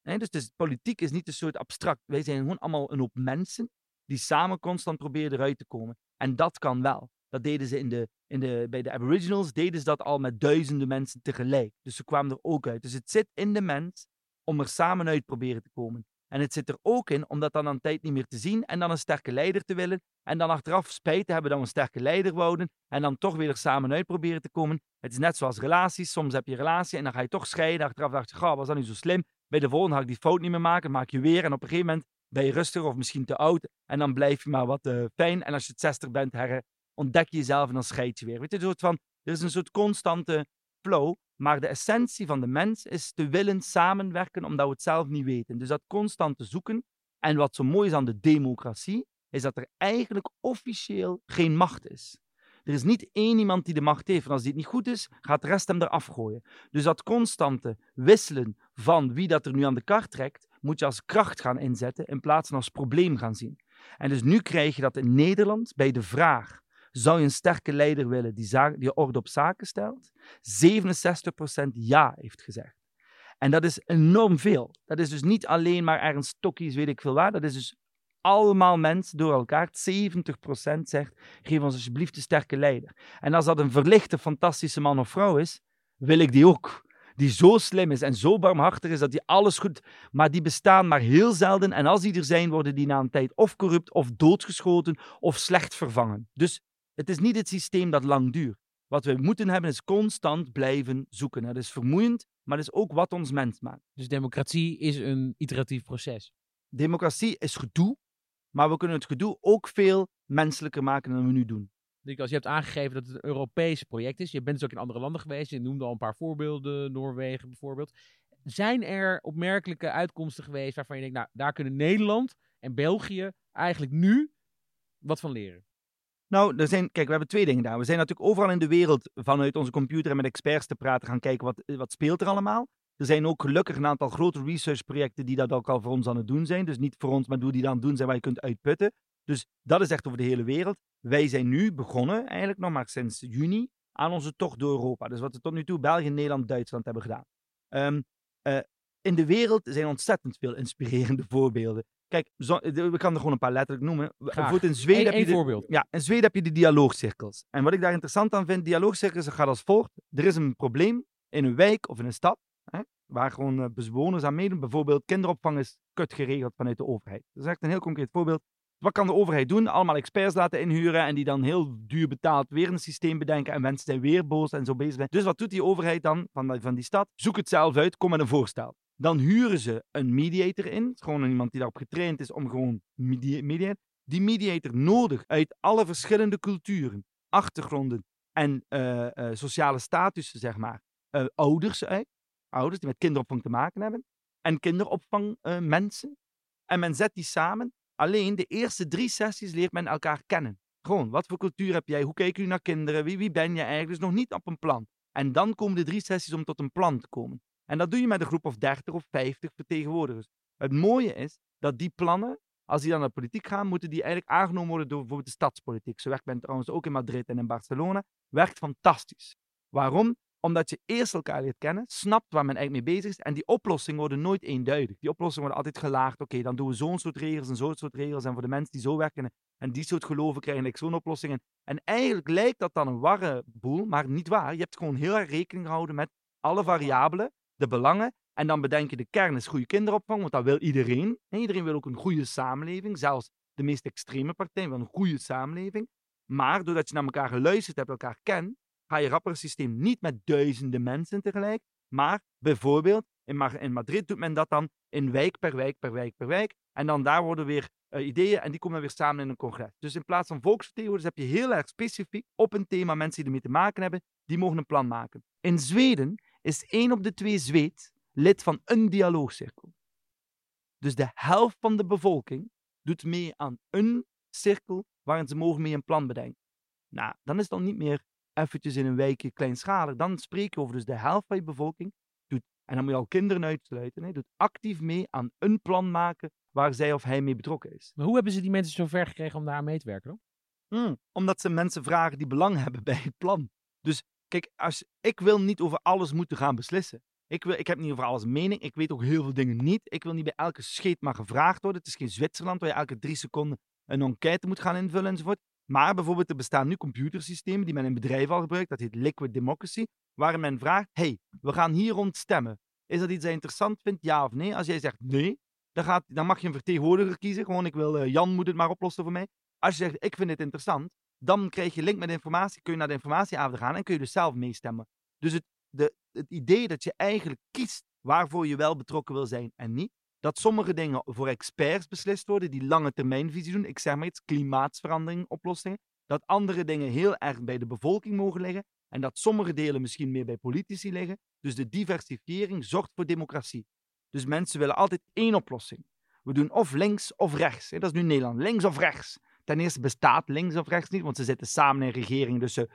hè, dus, politiek is niet een soort abstract, wij zijn gewoon allemaal een hoop mensen die samen constant proberen eruit te komen. En dat kan wel. Dat deden ze in de, in de, bij de Aboriginals, deden ze dat al met duizenden mensen tegelijk. Dus ze kwamen er ook uit. Dus het zit in de mens om er samen uit proberen te komen. En het zit er ook in om dat dan aan tijd niet meer te zien en dan een sterke leider te willen. En dan achteraf spijt hebben dat we een sterke leider wouden. En dan toch weer er samen uit proberen te komen. Het is net zoals relaties. Soms heb je een relatie en dan ga je toch scheiden. Achteraf dacht je, was dat nu zo slim? Bij de volgende ga ik die fout niet meer maken. maak je weer. En op een gegeven moment ben je rustig of misschien te oud. En dan blijf je maar wat uh, fijn. En als je het 60 bent, her, ontdek je jezelf en dan scheid je weer. Weet je, soort van, er is een soort constante flow, maar de essentie van de mens is te willen samenwerken omdat we het zelf niet weten. Dus dat constante zoeken. En wat zo mooi is aan de democratie, is dat er eigenlijk officieel geen macht is. Er is niet één iemand die de macht heeft. En als dit niet goed is, gaat de rest hem eraf gooien. Dus dat constante wisselen van wie dat er nu aan de kar trekt, moet je als kracht gaan inzetten in plaats van als probleem gaan zien. En dus nu krijg je dat in Nederland bij de vraag: zou je een sterke leider willen die, die orde op zaken stelt? 67% ja heeft gezegd. En dat is enorm veel. Dat is dus niet alleen maar ergens stokjes, weet ik veel waar. Dat is dus allemaal mensen door elkaar. 70% zegt: geef ons alsjeblieft een sterke leider. En als dat een verlichte, fantastische man of vrouw is, wil ik die ook. Die zo slim is en zo barmhartig is dat die alles goed. Maar die bestaan maar heel zelden. En als die er zijn, worden die na een tijd of corrupt, of doodgeschoten, of slecht vervangen. Dus het is niet het systeem dat lang duurt. Wat we moeten hebben is constant blijven zoeken. Dat is vermoeiend, maar dat is ook wat ons mens maakt. Dus democratie is een iteratief proces. Democratie is gedoe, maar we kunnen het gedoe ook veel menselijker maken dan we nu doen. Als je hebt aangegeven dat het een Europees project is. Je bent dus ook in andere landen geweest. Je noemde al een paar voorbeelden, Noorwegen bijvoorbeeld. Zijn er opmerkelijke uitkomsten geweest waarvan je denkt, nou, daar kunnen Nederland en België eigenlijk nu wat van leren? Nou, er zijn, kijk, we hebben twee dingen daar. We zijn natuurlijk overal in de wereld vanuit onze computer en met experts te praten gaan kijken wat, wat speelt er allemaal. Er zijn ook gelukkig een aantal grote researchprojecten die dat ook al voor ons aan het doen zijn. Dus niet voor ons, maar hoe die dan doen zijn waar je kunt uitputten. Dus dat is echt over de hele wereld. Wij zijn nu begonnen, eigenlijk nog maar sinds juni, aan onze tocht door Europa. Dus wat we tot nu toe België, Nederland, Duitsland hebben gedaan. Ehm, eh, in de wereld zijn ontzettend veel inspirerende voorbeelden. Kijk, zo, we kan er gewoon een paar letterlijk noemen. Bijvoorbeeld in Zweden heb je de, voorbeeld. Ja, in Zweden heb je de dialoogcirkels. En wat ik daar interessant aan vind, dialoogcirkels gaat als volgt. Er is een probleem in een wijk of in een stad, waar gewoon uh, bewoners aan meedoen. Bijvoorbeeld kinderopvang is kut geregeld vanuit de overheid. Dat is echt een heel concreet voorbeeld. Wat kan de overheid doen? Allemaal experts laten inhuren en die dan heel duur betaald weer een systeem bedenken en mensen zijn weer boos en zo bezig zijn. Dus wat doet die overheid dan van, van die stad? Zoek het zelf uit, kom met een voorstel. Dan huren ze een mediator in. Gewoon iemand die daarop getraind is om gewoon mediator. Die mediator nodig uit alle verschillende culturen, achtergronden en uh, uh, sociale statussen, zeg maar, ouders uit. Ouders die met kinderopvang te maken hebben. En kinderopvangmensen. en men zet die samen. Alleen de eerste drie sessies leert men elkaar kennen. Gewoon, wat voor cultuur heb jij? Hoe kijken jullie naar kinderen? Wie, wie ben je eigenlijk? Dus nog niet op een plan. En dan komen de drie sessies om tot een plan te komen. En dat doe je met een groep of 30 of 50 vertegenwoordigers. Het mooie is dat die plannen, als die dan naar de politiek gaan, moeten die eigenlijk aangenomen worden door bijvoorbeeld de stadspolitiek. Zo werkt men trouwens ook in Madrid en in Barcelona. Werkt fantastisch. Waarom? Omdat je eerst elkaar leert kennen, snapt waar men eigenlijk mee bezig is. En die oplossingen worden nooit eenduidig. Die oplossingen worden altijd gelaagd. Oké, dan doen we zo'n soort regels en zo'n soort regels. En voor de mensen die zo werken en die soort geloven krijgen ik zo'n oplossingen. En eigenlijk lijkt dat dan een warre boel, maar niet waar. Je hebt gewoon heel erg rekening gehouden met alle variabelen de belangen. En dan bedenk je de kern is goede kinderopvang, want dat wil iedereen. En iedereen wil ook een goede samenleving. Zelfs de meest extreme partijen willen een goede samenleving. Maar doordat je naar elkaar geluisterd hebt, elkaar kent, ga je rapper systeem niet met duizenden mensen tegelijk. Maar bijvoorbeeld, in, Madrid doet men dat dan in wijk per wijk per wijk per wijk. En dan daar worden weer uh, ideeën en die komen weer samen in een congres. Dus in plaats van volksvertegenwoordigers heb je heel erg specifiek op een thema mensen die ermee te maken hebben, die mogen een plan maken. In Zweden is één op de twee Zweed lid van een dialoogcirkel. Dus de helft van de bevolking doet mee aan een cirkel waarin ze mogen mee een plan bedenken. Nou, dan is het dan niet meer eventjes in een wijkje kleinschalig. Dan spreek je over dus de helft van je bevolking doet, en dan moet je al kinderen uitsluiten, hè, doet actief mee aan een plan maken waar zij of hij mee betrokken is. Maar hoe hebben ze die mensen zover gekregen om daar mee te werken dan? Hmm, omdat ze mensen vragen die belang hebben bij het plan. Dus Kijk, als, ik wil niet over alles moeten gaan beslissen. Ik, wil, ik heb niet over alles mening. Ik weet ook heel veel dingen niet. Ik wil niet bij elke scheet maar gevraagd worden. Het is geen Zwitserland waar je elke drie seconden een enquête moet gaan invullen enzovoort. Maar bijvoorbeeld, er bestaan nu computersystemen die men in bedrijven al gebruikt. Dat heet Liquid Democracy. Waarin men vraagt: hey, we gaan hier rond stemmen. Is dat iets dat je interessant vindt, ja of nee? Als jij zegt nee, dan, gaat, dan mag je een vertegenwoordiger kiezen. Gewoon, ik wil, uh, Jan moet het maar oplossen voor mij. Als je zegt, ik vind het interessant, dan krijg je link met informatie, kun je naar de informatieavond gaan en kun je dus zelf meestemmen. Dus het, de, het idee dat je eigenlijk kiest waarvoor je wel betrokken wil zijn en niet, dat sommige dingen voor experts beslist worden die lange termijnvisie doen, ik zeg maar iets, klimaatsverandering oplossingen, dat andere dingen heel erg bij de bevolking mogen liggen en dat sommige delen misschien meer bij politici liggen. Dus de diversifiering zorgt voor democratie. Dus mensen willen altijd één oplossing. We doen of links of rechts. Dat is nu Nederland. Links of rechts. Ten eerste bestaat links of rechts niet, want ze zitten samen in regering. Dus ze,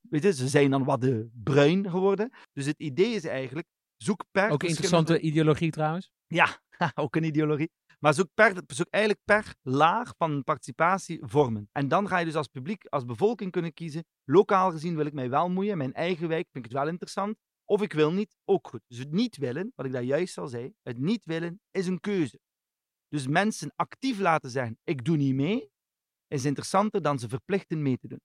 weet je, ze zijn dan wat de bruin geworden. Dus het idee is eigenlijk, zoek per... Ook interessante ideologie trouwens. Ja, ook een ideologie. Maar zoek, per, zoek eigenlijk per laag van participatie vormen. En dan ga je dus als publiek, als bevolking kunnen kiezen. Lokaal gezien wil ik mij wel moeien. Mijn eigen wijk vind ik het wel interessant. Of ik wil niet, ook goed. Dus het niet willen, wat ik daar juist al zei, het niet willen is een keuze. Dus mensen actief laten zijn, ik doe niet mee, is interessanter dan ze verplichten mee te doen.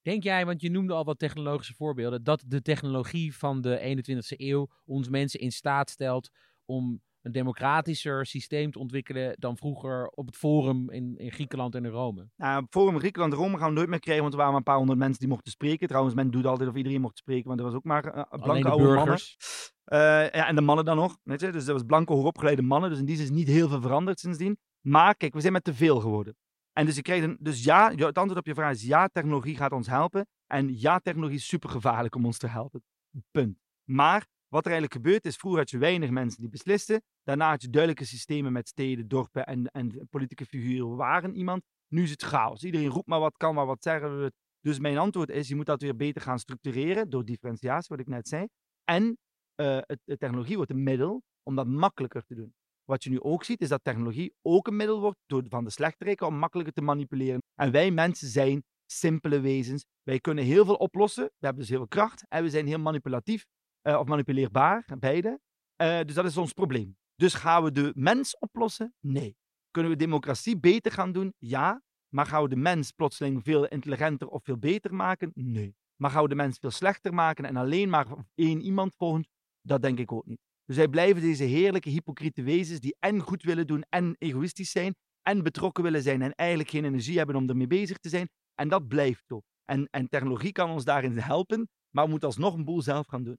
Denk jij, want je noemde al wat technologische voorbeelden, dat de technologie van de 21ste eeuw ons mensen in staat stelt om een democratischer systeem te ontwikkelen dan vroeger op het Forum in, in Griekenland en in Rome? Nou, op Forum Griekenland en Rome gaan we nooit meer krijgen, want er waren maar een paar honderd mensen die mochten spreken. Trouwens, men doet altijd of iedereen mocht spreken, want er was ook maar uh, blanke oude burgers. mannen. Uh, ja, en de mannen dan nog, weet je. Dus dat was blanke, hoogopgeleide mannen, dus in die zin is niet heel veel veranderd sindsdien. Maar kijk, we zijn met te veel geworden. En dus je krijgt een, dus ja, het antwoord op je vraag is ja, technologie gaat ons helpen. En ja, technologie is super gevaarlijk om ons te helpen. Punt. Maar wat er eigenlijk gebeurt is, vroeger had je weinig mensen die beslisten. Daarna had je duidelijke systemen met steden, dorpen en, en politieke figuren waren iemand. Nu is het chaos. Iedereen roept maar wat, kan maar wat zeggen. Dus mijn antwoord is, je moet dat weer beter gaan structureren door differentiatie, wat ik net zei. En uh, het, technologie wordt een middel om dat makkelijker te doen. Wat je nu ook ziet, is dat technologie ook een middel wordt door, van de slechteriken om makkelijker te manipuleren. En wij mensen zijn simpele wezens. Wij kunnen heel veel oplossen. We hebben dus heel veel kracht. En we zijn heel manipulatief uh, of manipuleerbaar, beide. Uh, dus dat is ons probleem. Dus gaan we de mens oplossen? Nee. Kunnen we democratie beter gaan doen? Ja. Maar gaan we de mens plotseling veel intelligenter of veel beter maken? Nee. Maar gaan we de mens veel slechter maken en alleen maar één iemand volgen? Dat denk ik ook niet. Dus wij blijven deze heerlijke hypocriete wezens die en goed willen doen en egoïstisch zijn en betrokken willen zijn en eigenlijk geen energie hebben om ermee bezig te zijn. En dat blijft zo. En, en technologie kan ons daarin helpen, maar we moeten alsnog een boel zelf gaan doen.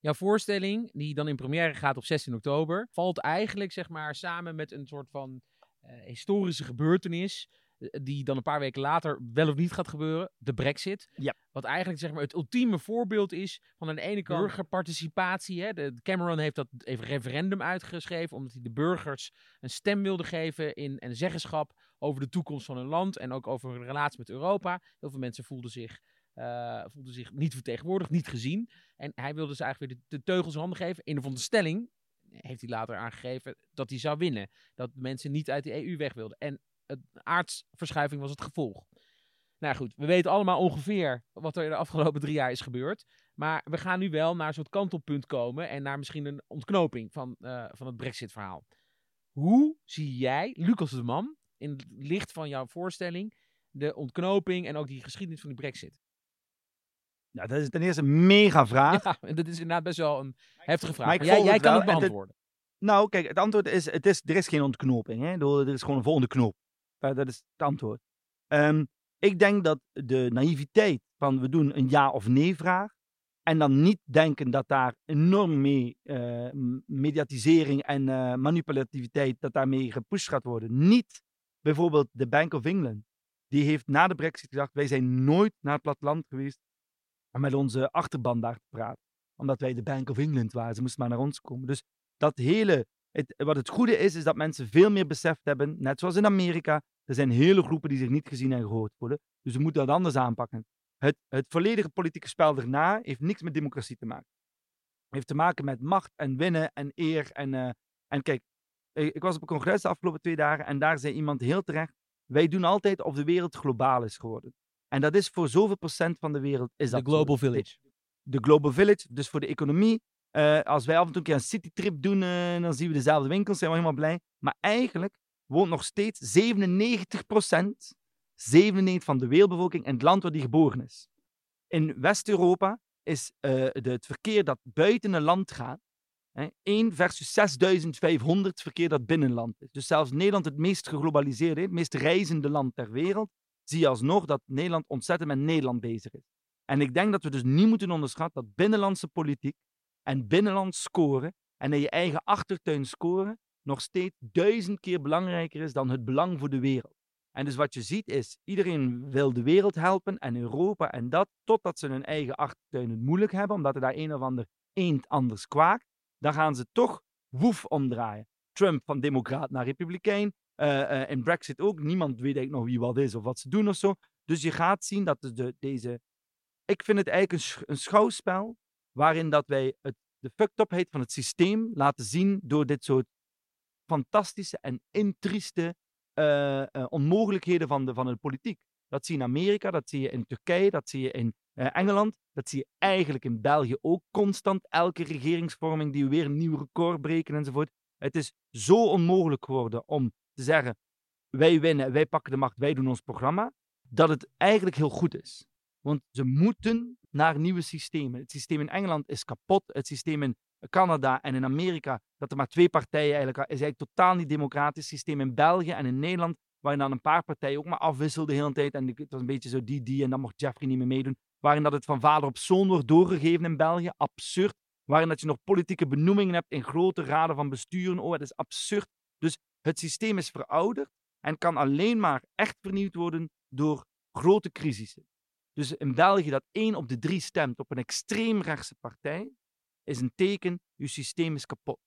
Jouw voorstelling, die dan in première gaat op 16 oktober, valt eigenlijk zeg maar samen met een soort van uh, historische gebeurtenis. Eh, die dan een paar weken later wel of niet gaat gebeuren, de Brexit. Ja. Wat eigenlijk zeg maar, het ultieme voorbeeld is van aan de ene kant burgerparticipatie. Hè. De, Cameron heeft dat even referendum uitgeschreven, omdat hij de burgers een stem wilde geven in, en zeggenschap over de toekomst van hun land en ook over hun relatie met Europa. Heel veel mensen voelden zich uh, voelde zich niet vertegenwoordigd, niet gezien. En hij wilde ze eigenlijk weer de, teugels handen geven. In de stelling heeft hij later aangegeven dat hij zou winnen. Dat mensen niet uit de EU weg wilden. En een aardsverschuiving was het gevolg. Nou goed, we weten allemaal ongeveer wat er de afgelopen drie jaar is gebeurd. Maar we gaan nu wel naar een soort kantelpunt komen en naar misschien een ontknoping van, uh, van het Brexit-verhaal. Hoe zie jij, Lucas de Man, in het licht van jouw voorstelling, de ontknoping en ook die geschiedenis van die Brexit? Nou, dat is ten eerste een mega vraag. Ja, dat is inderdaad best wel een heftige vraag. Maar, jij, jij kan het beantwoorden. nou, kijk, het antwoord is, het is, er is geen ontknoping. Hè? Er is gewoon een volgende knop. Dat is het antwoord. Um, ik denk dat de naïviteit van we doen een ja of nee vraag. En dan niet denken dat daar enorm mee uh, mediatisering en uh, manipulativiteit, dat daarmee gepusht gaat worden. Niet bijvoorbeeld de Bank of England. Die heeft na de brexit gezegd, wij zijn nooit naar het platteland geweest om met onze achterban daar te praten. Omdat wij de Bank of England waren. Ze moesten maar naar ons komen. Dus dat hele, wat het goede is, is dat mensen veel meer beseft hebben, net zoals in Amerika, er zijn hele groepen die zich niet gezien en gehoord voelen. Dus we moeten dat anders aanpakken. Het, het volledige politieke spel daarna heeft niks met democratie te maken. Heeft te maken met macht en winnen en eer. En, uh, en kijk, ik was op een congres de afgelopen twee dagen en daar zei iemand heel terecht, wij doen altijd of de wereld globaal is geworden. En dat is voor zoveel procent van de wereld. Is de Global Village. De, Global Village, dus voor de economie. Uh, als wij af en toe een keer een citytrip doen, uh, dan zien we dezelfde winkels, zijn we helemaal blij. Maar eigenlijk woont nog steeds 97 procent, 97 van de wereldbevolking in het land waar die geboren is. In West-Europa is uh, de, het verkeer dat buiten een land gaat, hè, 1 versus 6500 verkeer dat binnen land is. Dus zelfs Nederland, het meest geglobaliseerde, het meest reizende land ter wereld, zie je alsnog dat Nederland ontzettend met Nederland bezig is. En ik denk dat we dus niet moeten onderschatten dat binnenlandse politiek en binnenlands scoren en in je eigen achtertuin scoren nog steeds duizend keer belangrijker is dan het belang voor de wereld. En dus wat je ziet is, iedereen wil de wereld helpen en Europa en dat, totdat ze hun eigen achtertuin het moeilijk hebben, omdat er daar een of ander eend anders kwaakt. Dan gaan ze toch woef omdraaien. Trump van democraat naar republikein, in Brexit ook. Niemand weet eigenlijk nog wie wat is of wat ze doen of zo. Dus je gaat zien dat de, deze... Ik vind het eigenlijk een, een schouwspel waarin dat wij het, de fucked van het systeem laten zien door dit soort fantastische en intrieste uh, onmogelijkheden van de, van de politiek. Dat zie je in Amerika, dat zie je in Turkije, dat zie je in Engeland, dat zie je eigenlijk in België ook constant. Elke regeringsvorming die weer een nieuw record breken enzovoort. Het is zo onmogelijk geworden om te zeggen: wij winnen, wij pakken de macht, wij doen ons programma, dat het eigenlijk heel goed is. Want ze moeten naar nieuwe systemen. Het systeem in Engeland is kapot. Het systeem in Canada en in Amerika, dat er maar twee partijen eigenlijk, is eigenlijk totaal niet democratisch. Het systeem in België en in Nederland, waarin dan een paar partijen ook maar afwisselden de hele tijd. En het was een beetje zo die, die, en dan mocht Jeffrey niet meer meedoen. Waarin dat het van vader op zoon wordt doorgegeven in België. Absurd. Waarin dat je nog politieke benoemingen hebt in grote raden van besturen. Oh, het is absurd. Dus het systeem is verouderd en kan alleen maar echt vernieuwd worden door grote crisissen. Dus in België dat één op de drie stemt op een extreemrechtse partij, is een teken, je systeem is kapot.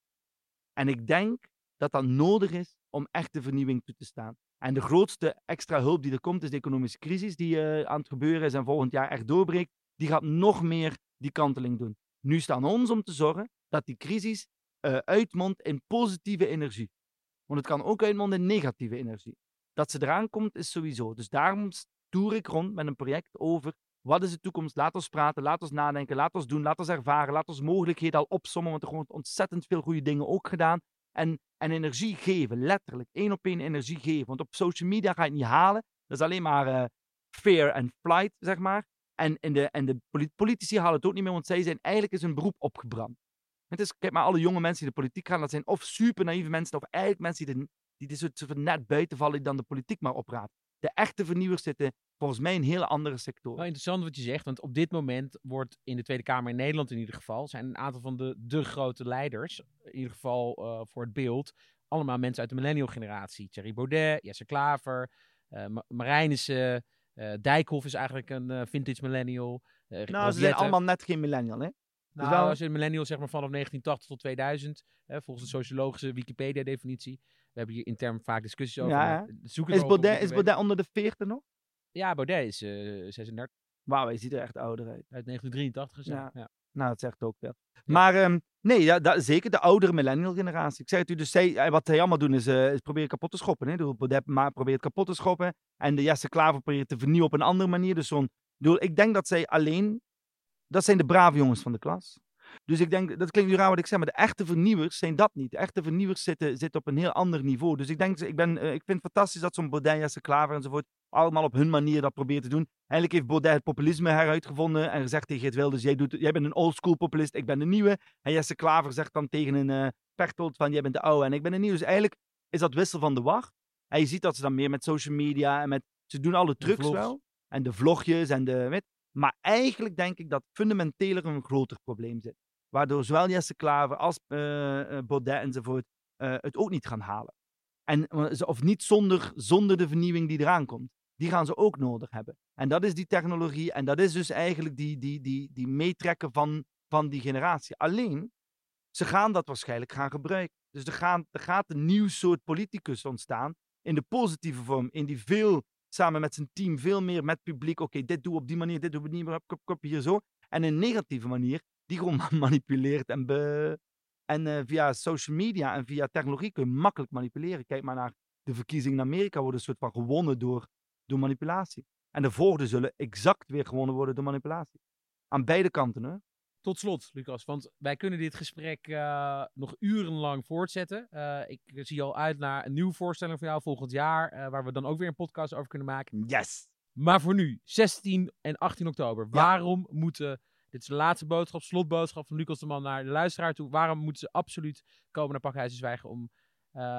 En ik denk dat dat nodig is om echt de vernieuwing toe te staan. En de grootste extra hulp die er komt, is de economische crisis die uh, aan het gebeuren is en volgend jaar echt doorbreekt. Die gaat nog meer die kanteling doen. Nu staan ons om te zorgen dat die crisis uh, uitmondt in positieve energie. Want het kan ook uitmonden in negatieve energie. Dat ze eraan komt, is sowieso. Dus daarom toer ik rond met een project over wat is de toekomst? Laat ons praten, laat ons nadenken, laat ons doen, laat ons ervaren, laat ons mogelijkheden al opsommen, want er wordt ontzettend veel goede dingen ook gedaan. En, en energie geven, letterlijk, één op één energie geven. Want op social media ga je het niet halen. Dat is alleen maar uh, fear and flight, zeg maar. En, de, en de politici halen het ook niet meer, want zij zijn eigenlijk is hun beroep opgebrand. Het is, kijk maar, alle jonge mensen die de politiek gaan, dat zijn of super naïeve mensen, of eigenlijk mensen die, de, die er soort net buiten vallen, die dan de politiek maar opraadt. De echte vernieuwers zitten volgens mij in hele andere sectoren. Wel interessant wat je zegt, want op dit moment wordt in de Tweede Kamer in Nederland in ieder geval, zijn een aantal van de, de grote leiders, in ieder geval uh, voor het beeld, allemaal mensen uit de millennial generatie. Thierry Baudet, Jesse Klaver, uh, Marijnissen, uh, Dijkhoff is eigenlijk een vintage millennial. nou, ze zijn allemaal net geen millennial, hè? Nou, dus wel... als je een millennial zeg maar vanaf 1980 tot 2000, hè, volgens de sociologische Wikipedia-definitie. We hebben hier intern vaak discussies over. Ja, is, Baudet, is Baudet onder de 40 nog? Ja, Baudet is uh, eh, 36. Wauw, hij ziet er echt ouder uit. Uit 1983 is ja. ja. Nou, dat zegt ook wel. Maar um, nee, ja, dat, zeker de oudere millennial generatie. Ik zeg het u, dus zij, eh, wat zij allemaal doen is, uh, is proberen kapot te schoppen. Hè? Baudet probeert kapot te schoppen. En de Jesse Klaver probeert te vernieuwen op een andere manier. Dus zo'n, ik denk dat zij alleen, dat zijn de brave jongens van de klas. Dus ik denk, dat klinkt nu raar wat ik zeg, maar de echte vernieuwers zijn dat niet. De echte vernieuwers zitten, zitten op een heel ander niveau. Dus ik denk, ik, ben, ik vind het fantastisch dat zo'n Baudet, Jesse Klaver enzovoort allemaal op hun manier dat proberen te doen. Eigenlijk heeft Baudet het populisme heruitgevonden en gezegd tegen het Wilders, jij, doet, jij bent een oldschool populist, ik ben de nieuwe. En Jesse Klaver zegt dan tegen een uh, Pechtold van, jij bent de oude en ik ben de nieuwe. Dus eigenlijk is dat wissel van de wacht. En je ziet dat ze dan meer met social media en met, ze doen alle trucs wel. En de vlogjes en de, weet, maar eigenlijk denk ik dat fundamenteler een groter probleem zit. Waardoor zowel Jesse Klaver als uh, Baudet enzovoort uh, het ook niet gaan halen. En, of niet zonder, zonder de vernieuwing die eraan komt die gaan ze ook nodig hebben. En dat is die technologie en dat is dus eigenlijk die, die, die, die meetrekken van, van die generatie. Alleen, ze gaan dat waarschijnlijk gaan gebruiken. Dus er, gaan, er gaat een nieuw soort politicus ontstaan, in de positieve vorm, in die veel samen met zijn team, veel meer met publiek, oké, dit doe op die manier, dit doe op die manier, kop, kop, hier zo. En een negatieve manier, die gewoon manipuleert en, be, en uh, via social media en via technologie kun je makkelijk manipuleren. Kijk maar naar de verkiezingen in Amerika, worden een soort van gewonnen door door manipulatie. En de volgende zullen exact weer gewonnen worden door manipulatie. Aan beide kanten, hè? Tot slot, Lucas, want wij kunnen dit gesprek uh, nog urenlang voortzetten. Uh, ik zie al uit naar een nieuwe voorstelling van jou volgend jaar, uh, waar we dan ook weer een podcast over kunnen maken. Yes! Maar voor nu, 16 en 18 oktober, ja. waarom moeten, dit is de laatste boodschap, slotboodschap van Lucas de Man naar de luisteraar toe, waarom moeten ze absoluut komen naar Pakhuizen Zwijgen om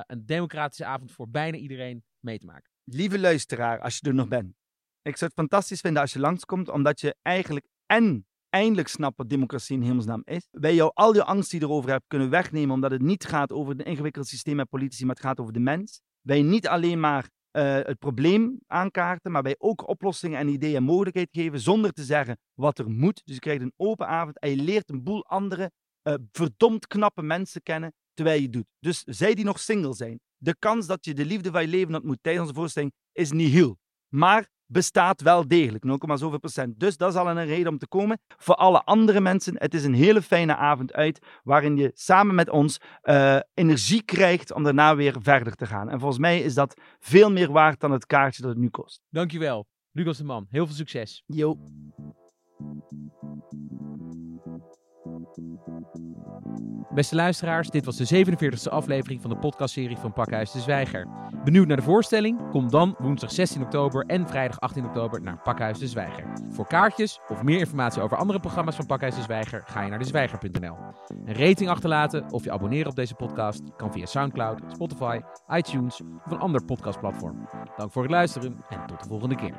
een democratische avond voor bijna iedereen mee te maken? lieve luisteraar, als je er nog bent. Ik zou het fantastisch vinden als je langskomt, omdat je eigenlijk en eindelijk snapt wat democratie in hemelsnaam is. Wij jou al je angst die je erover hebt kunnen wegnemen, omdat het niet gaat over het ingewikkelde systeem met politici, maar het gaat over de mens. Wij niet alleen maar eh, het probleem aankaarten, maar wij ook oplossingen en ideeën en mogelijkheid geven zonder te zeggen wat er moet. Dus je krijgt een open avond en je leert een boel andere uh, verdomd knappe mensen kennen terwijl je doet. Dus zij die nog single zijn, de kans dat je de liefde van je leven ontmoet tijdens onze voorstelling is niet heel. Maar bestaat wel degelijk, 0,7 zoveel procent. Dus dat is al een reden om te komen. Voor alle andere mensen, het is een hele fijne avond uit, waarin je samen met ons uh, energie krijgt om daarna weer verder te gaan. En volgens mij is dat veel meer waard dan het kaartje dat het nu kost. Dankjewel, Lucas de Man. Heel veel succes. Yo. Beste luisteraars, dit was de 47e aflevering van de podcastserie van Pakhuis de Zwijger. Benieuwd naar de voorstelling? Kom dan woensdag 16 oktober en vrijdag 18 oktober naar Pakhuis de Zwijger. Voor kaartjes of meer informatie over andere programma's van Pakhuis de Zwijger ga je naar dezwijger.nl. Een rating achterlaten of je abonneren op deze podcast kan via Soundcloud, Spotify, iTunes of een ander podcastplatform. Dank voor het luisteren en tot de volgende keer.